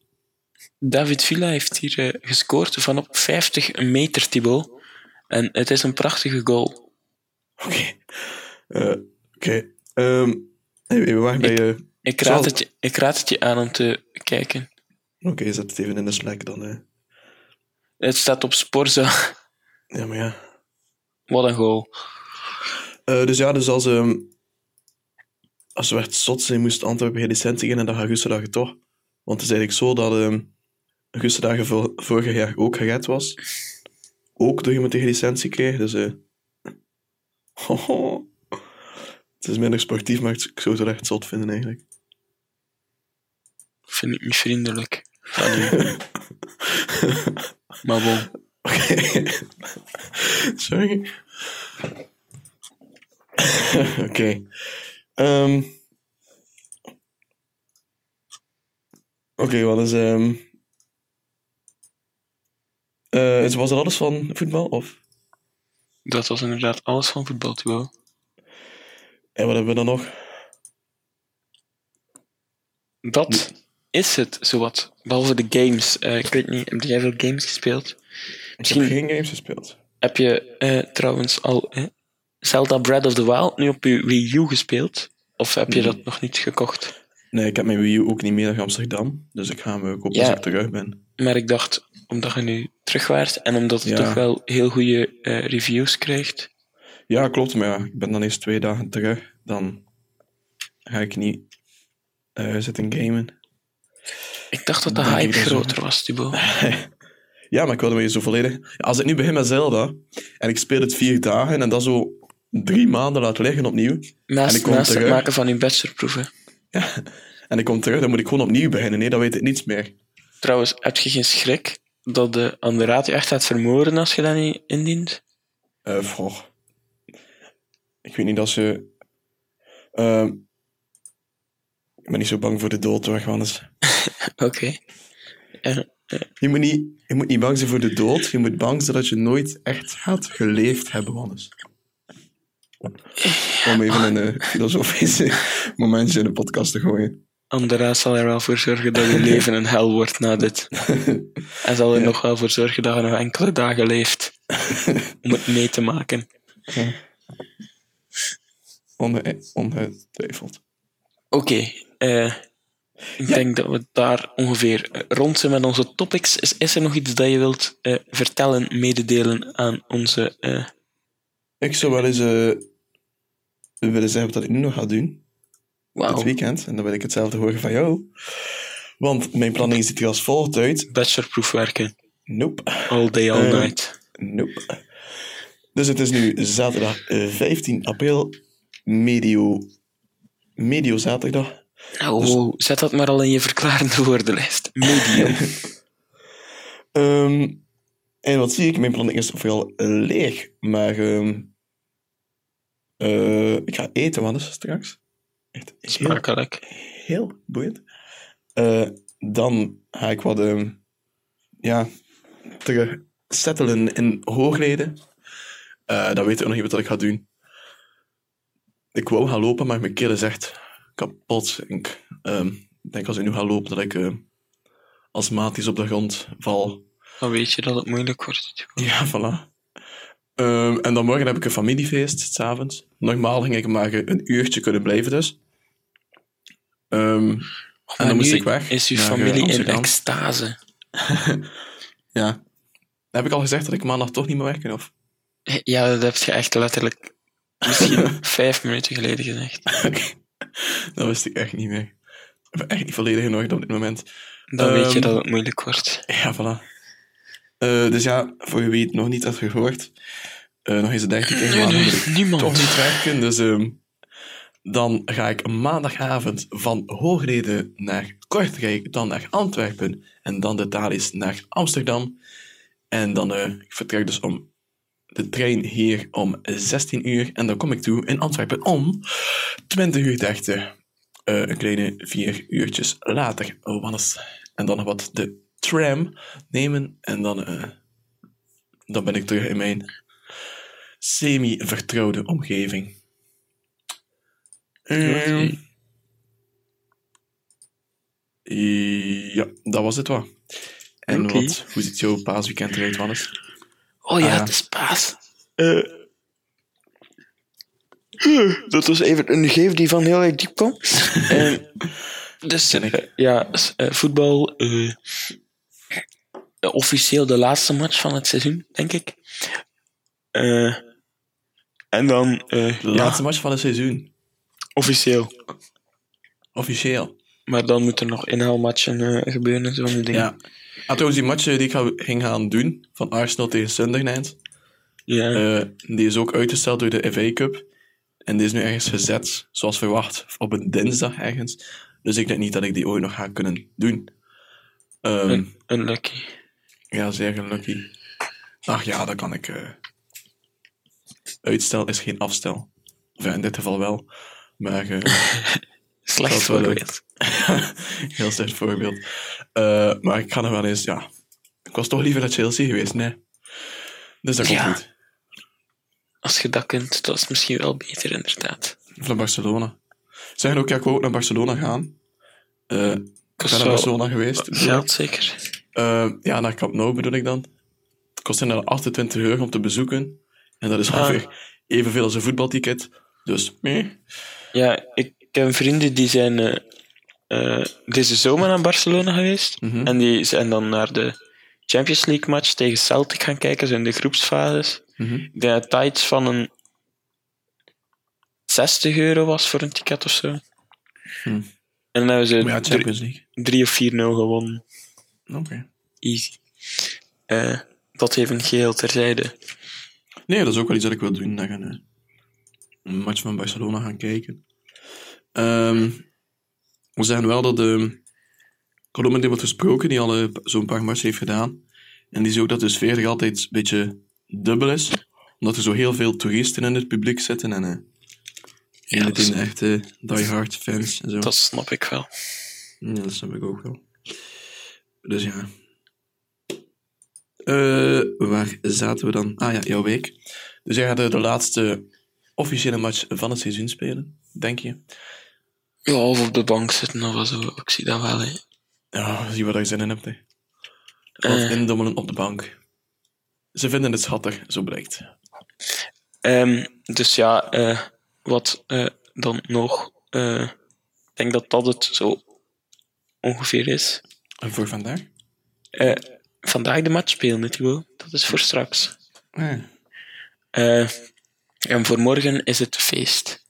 David Villa heeft hier uh, gescoord van op 50 meter, Thibaut. En het is een prachtige goal. Oké. Okay. Oké. Okay. Um, waren bij... Uh, ik, raad het je, ik raad het je aan om te kijken. Oké, okay, zet het even in de Slack dan. Hè. Het staat op Sporza. Ja, maar ja. Wat een goal. Uh, dus ja, dus als, um, als werd zot zijn, moest Antwerpen geen licentie in en dan gaat Gustendagen toch. Want het is eigenlijk zo dat um, Gustendagen vor, vorig jaar ook gered was. Ook door iemand die geen licentie kreeg. Dus uh, het is minder sportief, maar ik zou het echt zot vinden eigenlijk. Vind ik niet vriendelijk u. maar bon. Oké. Sorry. Oké. Okay. Um, Oké, okay, wat is... Um... Uh, was er alles van voetbal, of? Dat was inderdaad alles van voetbal, Thibaut. En wat hebben we dan nog? Dat is het, zowat. Behalve de games. Uh, ik weet niet, heb jij veel games gespeeld? Misschien... Ik heb geen games gespeeld. Heb je uh, trouwens al uh, Zelda Breath of the Wild nu op je Wii U gespeeld? Of heb je nee. dat nog niet gekocht? Nee, ik heb mijn Wii U ook niet meer naar Amsterdam. Dus ik ga hem kopen ja, als ik terug ben. Maar ik dacht, omdat je nu terug waart en omdat het ja. toch wel heel goede uh, reviews krijgt. Ja, klopt. Maar ja, ik ben dan eerst twee dagen terug. Dan ga ik niet uh, zitten gamen. Ik dacht dat de dan hype groter zo. was, Thibaut. ja, maar ik wilde me zo volledig... Als ik nu begin met Zelda en ik speel het vier dagen en dat zo drie maanden laat liggen opnieuw... Naast, en ik kom naast terug, het maken van je bachelorproeven. Ja, en ik kom terug, dan moet ik gewoon opnieuw beginnen. Nee, dan weet ik niets meer. Trouwens, heb je geen schrik dat de Anderaat je echt gaat vermoorden als je dat niet indient? Uh, vroeg. Ik weet niet dat ze... Uh, ik ben niet zo bang voor de dood, hoor, Johannes. Oké. Okay. Uh, je, moet niet, je moet niet bang zijn voor de dood. Je moet bang zijn dat je nooit echt gaat geleefd hebben, Johannes. Om even een uh, filosofische momentje in de podcast te gooien. Andera zal er wel voor zorgen dat je leven een hel wordt na dit. Hij zal er ja. nog wel voor zorgen dat je nog enkele dagen leeft. Om het mee te maken. Ja. Onge ongetwijfeld. Oké. Okay, uh, Ik denk dat we daar ongeveer eh, rond zijn met onze topics. Is, is er nog iets dat je wilt eh, vertellen, mededelen aan onze... eh, Ik zou wel eens eh, willen zeggen wat ik nu nog ga doen. Wauw, Dit weekend. En dan wil ik hetzelfde horen van jou. Want mijn planning ziet er als volgt uit. bachelorproefwerken. Nope. All day, all Eh, night. Nope. Dus het is nu zaterdag eh, 15 april. Medio... Medio zaterdag. Nou, dus- zet dat maar al in je verklarende woordenlijst. Medium. Ehm, en wat zie ik? Mijn planning is vooral leeg. Maar ehm, eh, ik ga eten, wat is straks? Echt heel, Smakelijk. heel boeiend. Eh, dan ga ik wat ehm, ja, terug settelen in hoogleden. Eh dan weet ik nog niet wat ik ga doen. Ik wou gaan lopen, maar mijn keel is echt kapot. Ik ehm, denk als ik nu ga lopen dat ik eh astmatisch op de grond val. Dan weet je dat het moeilijk wordt. Ja, voilà. Ehm, en dan morgen heb ik een familiefeest, s'avonds. Normaal ging ik maar een uurtje kunnen blijven dus. Ehm, en Maar dan moest ik weg. Is uw eh, familie in extase? Ja. Heb ik al gezegd dat ik maandag toch niet meer werken? Of? Ja, dat heb je echt letterlijk misschien vijf minuten geleden gezegd. dat wist ik echt niet meer. Ik ben echt niet volledig in orde op dit moment. Dan weet je Ehm, dat het moeilijk wordt. Ja, voilà. Eh, dus ja, voor je weet nog niet je gehoord. Eh, nog eens een dagje tegen Nee, niemand. toch niet werken. Dus ehm, dan ga ik maandagavond van Hoogrede naar Kortrijk, dan naar Antwerpen en dan de Thalys naar Amsterdam. En dan eh, ik vertrek dus om de trein hier om 16 uur en dan kom ik toe in Antwerpen om 20 uur 30. Eh, een kleine vier uurtjes later. Oh, Wannes. En dan nog wat de tram nemen en dan, eh, dan ben ik terug in mijn semi-vertrouwde omgeving. Ehm, ja, dat was het wel. En wat, hoe ziet jouw paasweekend eruit, Wannes? Oh ja, Ah, ja. het is paas. Eh, dat was even een geef die van heel erg diep kwam. Eh, dus ja, eh, voetbal. eh, eh, officieel de laatste match van het seizoen, denk ik. Eh, en dan, eh, De ja, laatste match van het seizoen. officieel. Officieel. Maar dan moeten er nog inhaalmatchen eh, gebeuren en zo'n dingen. Ja. Ah, trouwens, die match eh, die ik ga, ging gaan doen, van Arsenal tegen Sunderland, Ja. eh, die is ook uitgesteld door de FA Cup. En die is nu ergens gezet, zoals verwacht, op een dinsdag ergens. Dus ik denk niet dat ik die ooit nog ga kunnen doen. Ehm, Un- unlucky. Ja, zeer gelukkig. Ach ja, dat kan ik. eh. Uitstel is geen afstel. Of ja, in dit geval wel. Maar Slecht voorbeeld. heel slecht voorbeeld. Eh, maar ik ga nog wel eens, ja. Ik was toch liever naar Chelsea geweest, nee. Dus dat komt Ja. goed. Als je dat kunt, dat is misschien wel beter, inderdaad. Of naar Barcelona. Zeggen ook, ja, ik wou ook naar Barcelona gaan. Eh, ik ben naar Barcelona geweest. Geld zeker. Eh, ja, naar Camp Nou bedoel ik dan. Het kost inderdaad 28 euro om te bezoeken. En dat is Ah. ongeveer evenveel als een voetbalticket. Dus, meh. Ja, ik heb vrienden die zijn eh, eh, deze zomer naar Barcelona geweest. Mhm. En die zijn dan naar de Champions League match tegen Celtic gaan kijken, zo in de groepsfases. Mhm. Ik denk dat dat iets van een 60 euro was voor een ticket of zo. Hm. En dan hebben ze ja, drie, drie of 4-0 gewonnen. Oké. Easy. Eh, dat even geheel terzijde. Nee, dat is ook wel iets dat ik wil doen. Dat gaan, een match van Barcelona gaan kijken. Ehm, we zeggen wel dat de column die wordt gesproken, die al zo'n paar matches heeft gedaan. En die zei ook dat de sfeer er altijd een beetje dubbel is. Omdat er zo heel veel toeristen in het publiek zitten. En eh Ja, dat is- echte diehard fans en zo. Dat snap ik wel. Ja, dat snap ik ook wel. Dus ja. Eh, waar zaten we dan? Ah ja, jouw week. Dus jij gaat de, de laatste officiële match van het seizoen spelen, denk je? Ja, of op de bank zitten of zo. Ik zie dat wel. Hè. Ja, zie wat je zin in hebt. Hè. Wat Eh. indommelen op de bank. Ze vinden het schattig, zo blijkt. Ehm, dus ja, eh, wat eh, dan nog? ik denk dat dat het zo ongeveer is. En voor vandaag? Vandaag de match spelen, Thibaut. Dat is voor straks. En voor morgen is het feest.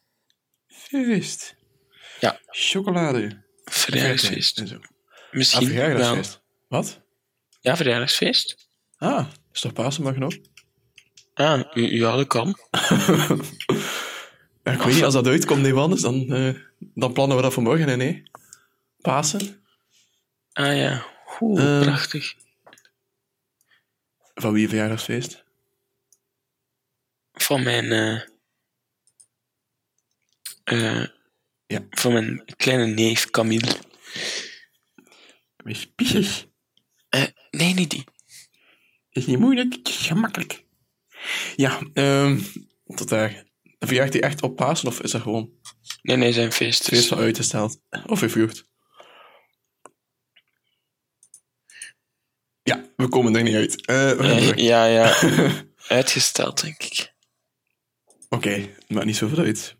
feest. Ja. Chocolade. Verjaardagsfeest. Ah, Misschien wel. verjaardagsfeest. Wat? Ja, verjaardagsfeest. Ah, is toch Pasen morgen ook? Ah, ja, dat kan. Ik weet niet, als dat uitkomt, nee, anders, dan, eh, dan plannen we dat voor morgen, hè, nee. Pasen? Ah ja, Oeh, Eh. prachtig. Van wie verjaardagsfeest? Van mijn... eh eh, Ja. Van mijn kleine neef Camille. Wees piesjes. Eh, nee, niet die. Is niet moeilijk, het is gemakkelijk. Ja, ehm tot daar. Verjaagt hij echt op Pasen of is dat gewoon Nee, nee, zijn feest. feest Dus, van uitgesteld? Of vervroegd? Ja, we komen er niet uit. Eh, Eh, ja, ja. Uitgesteld, denk ik. Oké, maakt niet zoveel uit.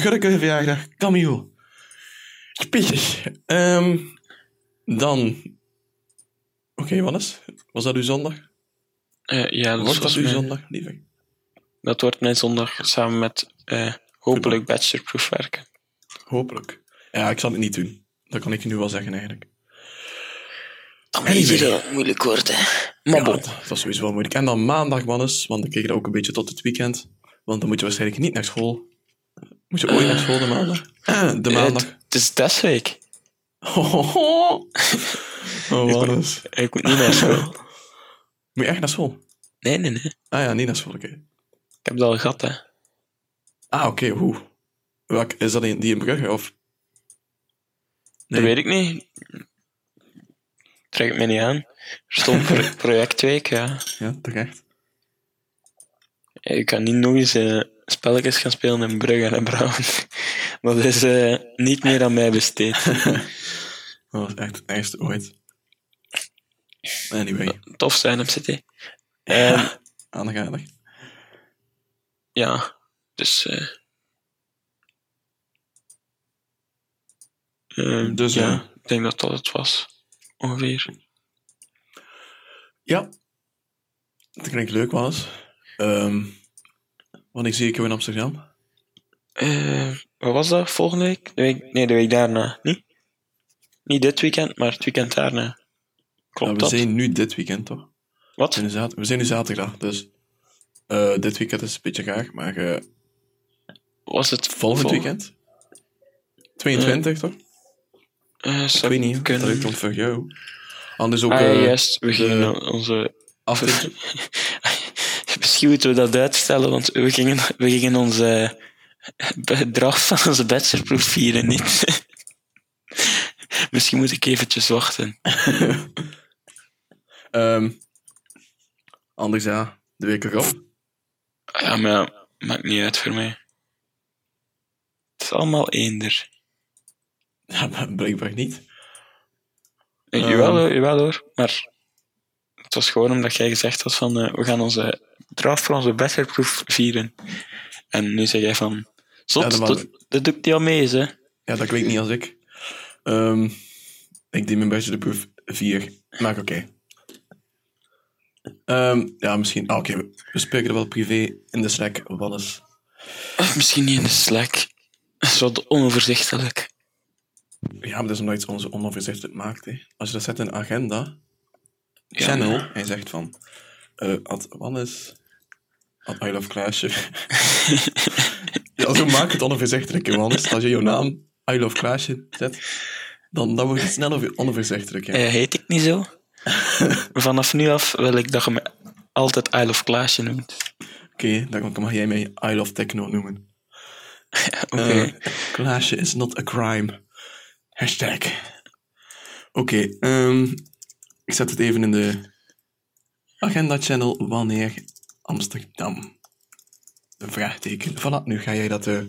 Gelukkige verjaardag, Camille. Pietjes. Ehm dan... Oké, Wannes. Was dat uw zondag? Eh, ja, dat, Wordt was dat uw mijn- zondag, lieve? dat wordt mijn zondag samen met eh, hopelijk bachelorproof werken. Hopelijk. Ja, ik zal het niet doen. Dat kan ik je nu wel zeggen, eigenlijk. Dat Anyway. moet hier moeilijk worden. Maar Ja, bon. dat, dat is sowieso wel moeilijk. En dan maandag, Wannes, want dan kijk je dat ook een beetje tot het weekend. Want dan moet je waarschijnlijk niet naar school. Moet je ooit naar school de maandag? Eh, De Eh, maandag. Het het is testweek. Oh, Wannes. Ik moet niet naar school. Moet je echt naar school? Nee, nee, nee. Ah ja, niet naar school, oké. Ik heb het al gehad, hè. Ah, oké, hoe? Welk, is dat in, die in Brugge, of? Dat weet ik niet. Trek het mij niet aan. Er stond projectweek, ja. Ja, terecht. Ik kan niet nog eens eh, spelletjes gaan spelen in Brugge en Brown. Dat is eh, niet meer aan mij besteed. Dat was echt het ergste ooit. Anyway, Tof zijn op City. En aandacht, aandacht. ja, dus... eh eh, Dus, ja, eh, ik denk dat dat het was. Ongeveer. Ja. Dat klinkt leuk, was. Ehm wanneer zie ik jou in Amsterdam? Eh, wat was dat? Volgende week? De week? Nee, de week daarna. Niet? Niet dit weekend, maar het weekend daarna. Ja, Klopt we dat? zijn nu dit weekend, toch? We Wat? zijn nu, zat- we zijn nu zaterdag, dus... eh, dit weekend is een beetje gaar, maar eh, Was het volgend vol- weekend? 22, toch? Ik weet niet, kunnen. dat komt voor jou. Anders ook... Ah, juist. We gingen onze... aflevering. Misschien moeten we dat uitstellen, want we gingen, we gingen onze bedrag van onze bachelorproef vieren niet. Misschien moet ik eventjes wachten. Ehm, anders ja, de week erop. Ja, maar ja, maakt niet uit voor mij. Het is allemaal eender. Ja, maar blijkbaar niet. Eh, Ehm. jawel, hoor, jawel hoor, maar het was gewoon omdat jij gezegd had van eh, we gaan onze draf voor onze bachelorproef vieren. En nu zeg jij van, zot, Ja, dat dat, doe ik niet al mee, hè. Ja, dat klinkt niet als ik. Ehm, ik deed mijn bachelorproef 4. Maar oké. Ehm, ja, misschien... ah, oké, we- we spreken er wel privé in de Slack. Is... Of misschien niet in de Slack. Dat is wat onoverzichtelijk. Ja, maar dat is omdat het onze onoverzichtelijk maakt. Hè. Als je dat zet in een agenda, channel, je zegt van... eh at Wannes... At I love Klaasje. ja, zo maak het onoverzichtelijk, hè, Wannes. Als je jouw naam I love Klaasje zet, dan, dan wordt het snel onoverzichtelijk. hè. Eh, heet ik niet zo? Vanaf nu af wil ik dat je me altijd I Love Klaasje noemt. Oké, dan mag jij mij I love Techno noemen. Oké. Eh, Klaasje is not a crime. Hashtag. Oké, ehm, ik zet het even in de agenda-channel. Wanneer Amsterdam? Een vraagteken. Voilà, nu ga jij dat eh,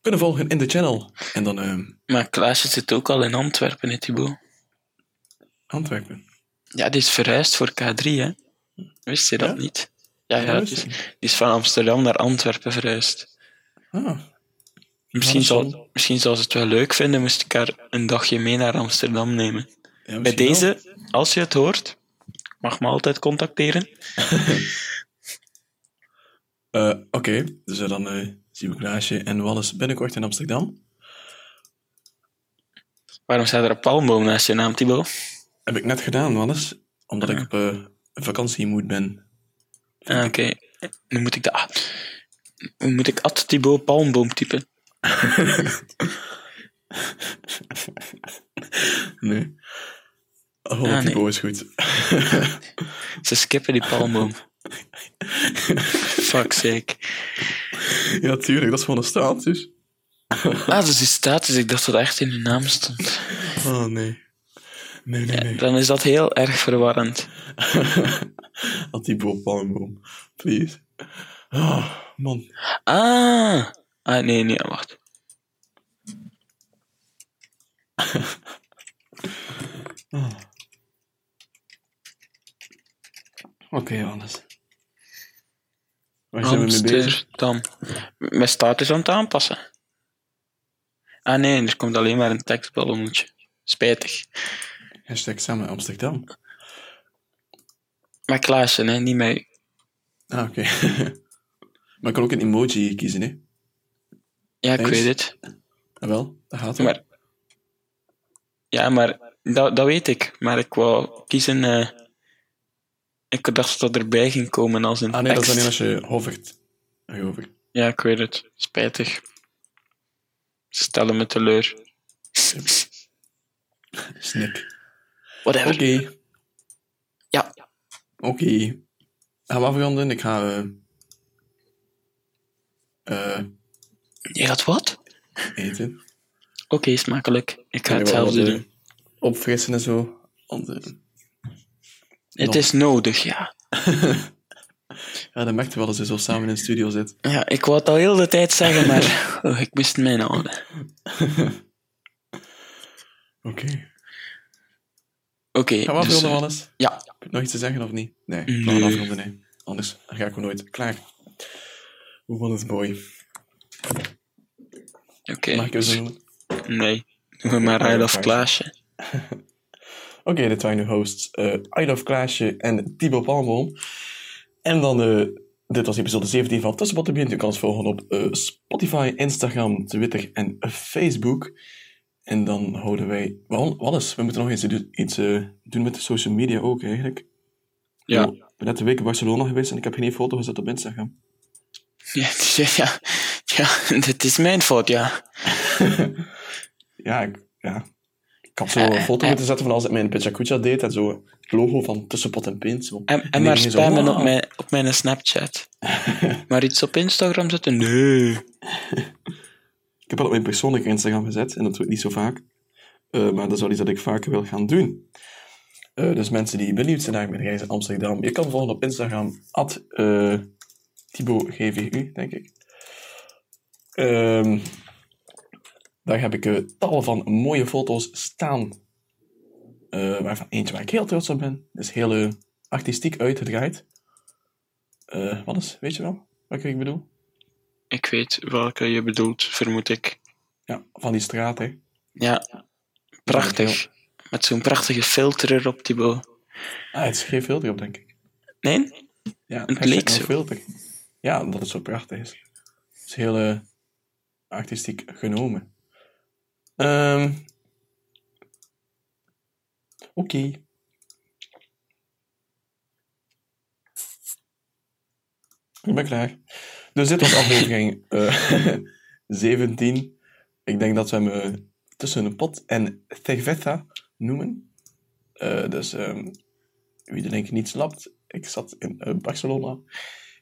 kunnen volgen in de channel. En dan ehm, Maar Klaasje zit ook al in Antwerpen, hè, Thibaut? Antwerpen. Ja, die is verhuisd voor K3, hè? Wist je dat Ja? niet? Ja, ja, is, die is van Amsterdam naar Antwerpen verhuisd. Ah. Misschien, zal, misschien zal ze het wel leuk vinden, moest ik haar een dagje mee naar Amsterdam nemen. Ja, Bij deze, als je het hoort, mag me altijd contacteren. Eh, Oké, dus eh, dan eh zien we Klaasje en Wallis binnenkort in Amsterdam. Waarom staat er een palmboom naast je naam, Thibaut? Heb ik net gedaan, Wallis. Omdat ik op eh vakantiemoed ben. Ah, Oké, nu moet ik de... ah, nu moet ik Ad Thibaut palmboom typen. Nee. Oh, Ah, die nee. is goed. Ze skippen die palmboom. Fuck's sake. ja, tuurlijk, dat is gewoon een status. Ah, dus die status, ik dacht dat echt in de naam stond. Oh, nee. Nee, nee, nee. Dan is dat heel erg verwarrend. Boom, palmboom. Please. Oh, man. Ah! Ah, nee, nee, wacht. Oké, Wallis. Waar zijn we mee bezig? Amsterdam. Mijn status aan het aanpassen. Ah nee, er komt alleen maar een tekstballonnetje. Spijtig. Hashtag samen Amsterdam. Maar Klaasje, hè, niet mij. Ah, oké. maar ik kan ook een emoji kiezen, hè? Ja, ik weet het. Ah, wel, dat gaat wel. Maar, ja, maar dat, dat weet ik. Maar ik wou kiezen... eh, ik dacht dat erbij ging komen als een Ah, nee, dat is alleen als je hovert. Als je hovert. Ja, ik weet het. Spijtig. Stellen me teleur. Snik. Whatever. Oké. Ja. Oké. Gaan we afronden? Ik ga... eh eh, Je gaat wat? eten. Oké, smakelijk. Ik ga Ik ga hetzelfde doen. Opfrissen en zo. Eh, Het nog. is nodig, ja. ja, dat merkt je wel als je zo samen in een studio zit. Ja, ik wou het al heel de tijd zeggen, maar oh, ik moest mij houden. Oké. Oké, Gaan we dus, afronden, eh, Wallis? ja. Heb je nog iets te zeggen of niet? Nee, ik Nee. afronden, nee. Anders ga ik gewoon nooit. Klaar. Hoe was het mooi? Oké. Mag ik het zo noemen? Nee, doe me maar I love Klaasje. Oké, dit waren nu hosts eh I Love Klaasje en Thibaut Palmboom. En dan, eh, dit was episode 17 van Tussenbot de Je kan ons volgen op eh, Spotify, Instagram, Twitter en Facebook. En dan houden wij... Wel, alles. We moeten nog eens iets eh, doen met de social media ook, eigenlijk. Ja. Ik ben net een week in Barcelona geweest en ik heb geen foto gezet op Instagram. Ja, ja, ja, ja, dit is mijn fout, ja. Ja, ik, ja. Ik had zo een foto moeten zetten van als ik mijn Pechakucha deed en zo het logo van Tussenpot en Pint. Zo. En, en maar spammen op mijn, op mijn Snapchat. maar iets op Instagram zetten? Nee. Ik heb het op mijn persoonlijke Instagram gezet en dat doe ik niet zo vaak. Eh, maar dat is wel iets dat ik vaker wil gaan doen. Eh, dus mensen die benieuwd zijn naar mijn reis in Amsterdam, je kan volgen op Instagram, at eh, ThibautGVU, denk ik. Ehm, daar heb ik eh, tal van mooie foto's staan. Eh, waarvan eentje waar ik heel trots op ben. is heel eh, artistiek uitgedraaid. Wat is, weet je wel wat ik bedoel? Ik weet welke je bedoelt, vermoed ik. Ja, van die straat, hè. Ja, prachtig. Met zo'n prachtige filter erop, Thibaut. Ah, het is geen filter op, denk ik. Nee? Ja, Het leek zo. filter. Ja, omdat het zo prachtig is. Het is heel artistiek genomen. Ehm Oké. Ik ben klaar. Dus dit was aflevering eh 17. Ik denk dat we hem eh, tussen een pot en cerveza noemen. Eh, dus ehm, wie er denk ik niet snapt, ik zat in eh, Barcelona.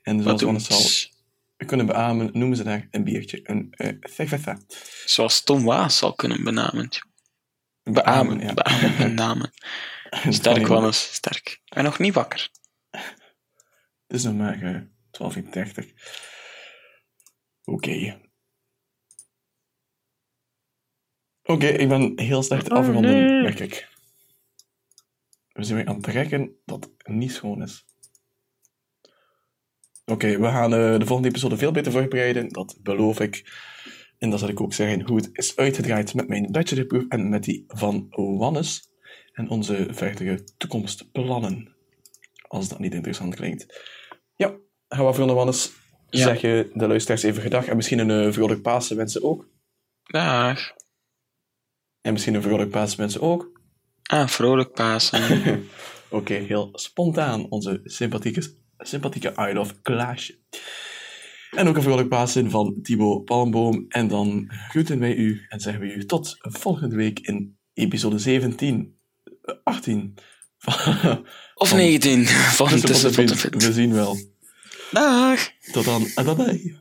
En Wat zoals doen Wannes zal kunnen beamen, noemen ze daar een biertje, een eh cerveza. Zoals Tom Waas zal kunnen benamen. Beamen, ja. beamen, benamen. Sterk, Wannes, sterk. Ben nog niet wakker. Het is nog maar eh 12.30. Oké. Oké, ik ben heel slecht afgeronden, merk ik. We zijn weer aan het trekken dat niet schoon is. Oké, we gaan eh, de volgende episode veel beter voorbereiden, dat beloof ik. En dan zal ik ook zeggen hoe het is uitgedraaid met mijn bachelorproef en met die van Wannes. En onze verdere toekomstplannen. Als dat niet interessant klinkt. Ja, gaan we afronden, Wannes. Ja. Zeg je de luisteraars even gedag en misschien een uh, vrolijk Pasen wensen ook. Dag. En misschien een vrolijk Pasen wensen ook. Ah, vrolijk Pasen. Oké, heel spontaan. Onze sympathieke, sympathieke I Love Klaasje. En ook een vrolijk Pasen van Thibaut Palmboom. En dan groeten wij u en zeggen we u tot volgende week in episode 17, eh, 18. van- Of van 19 van en Tussen. We zien wel. Dag. Tot dan en bye bye.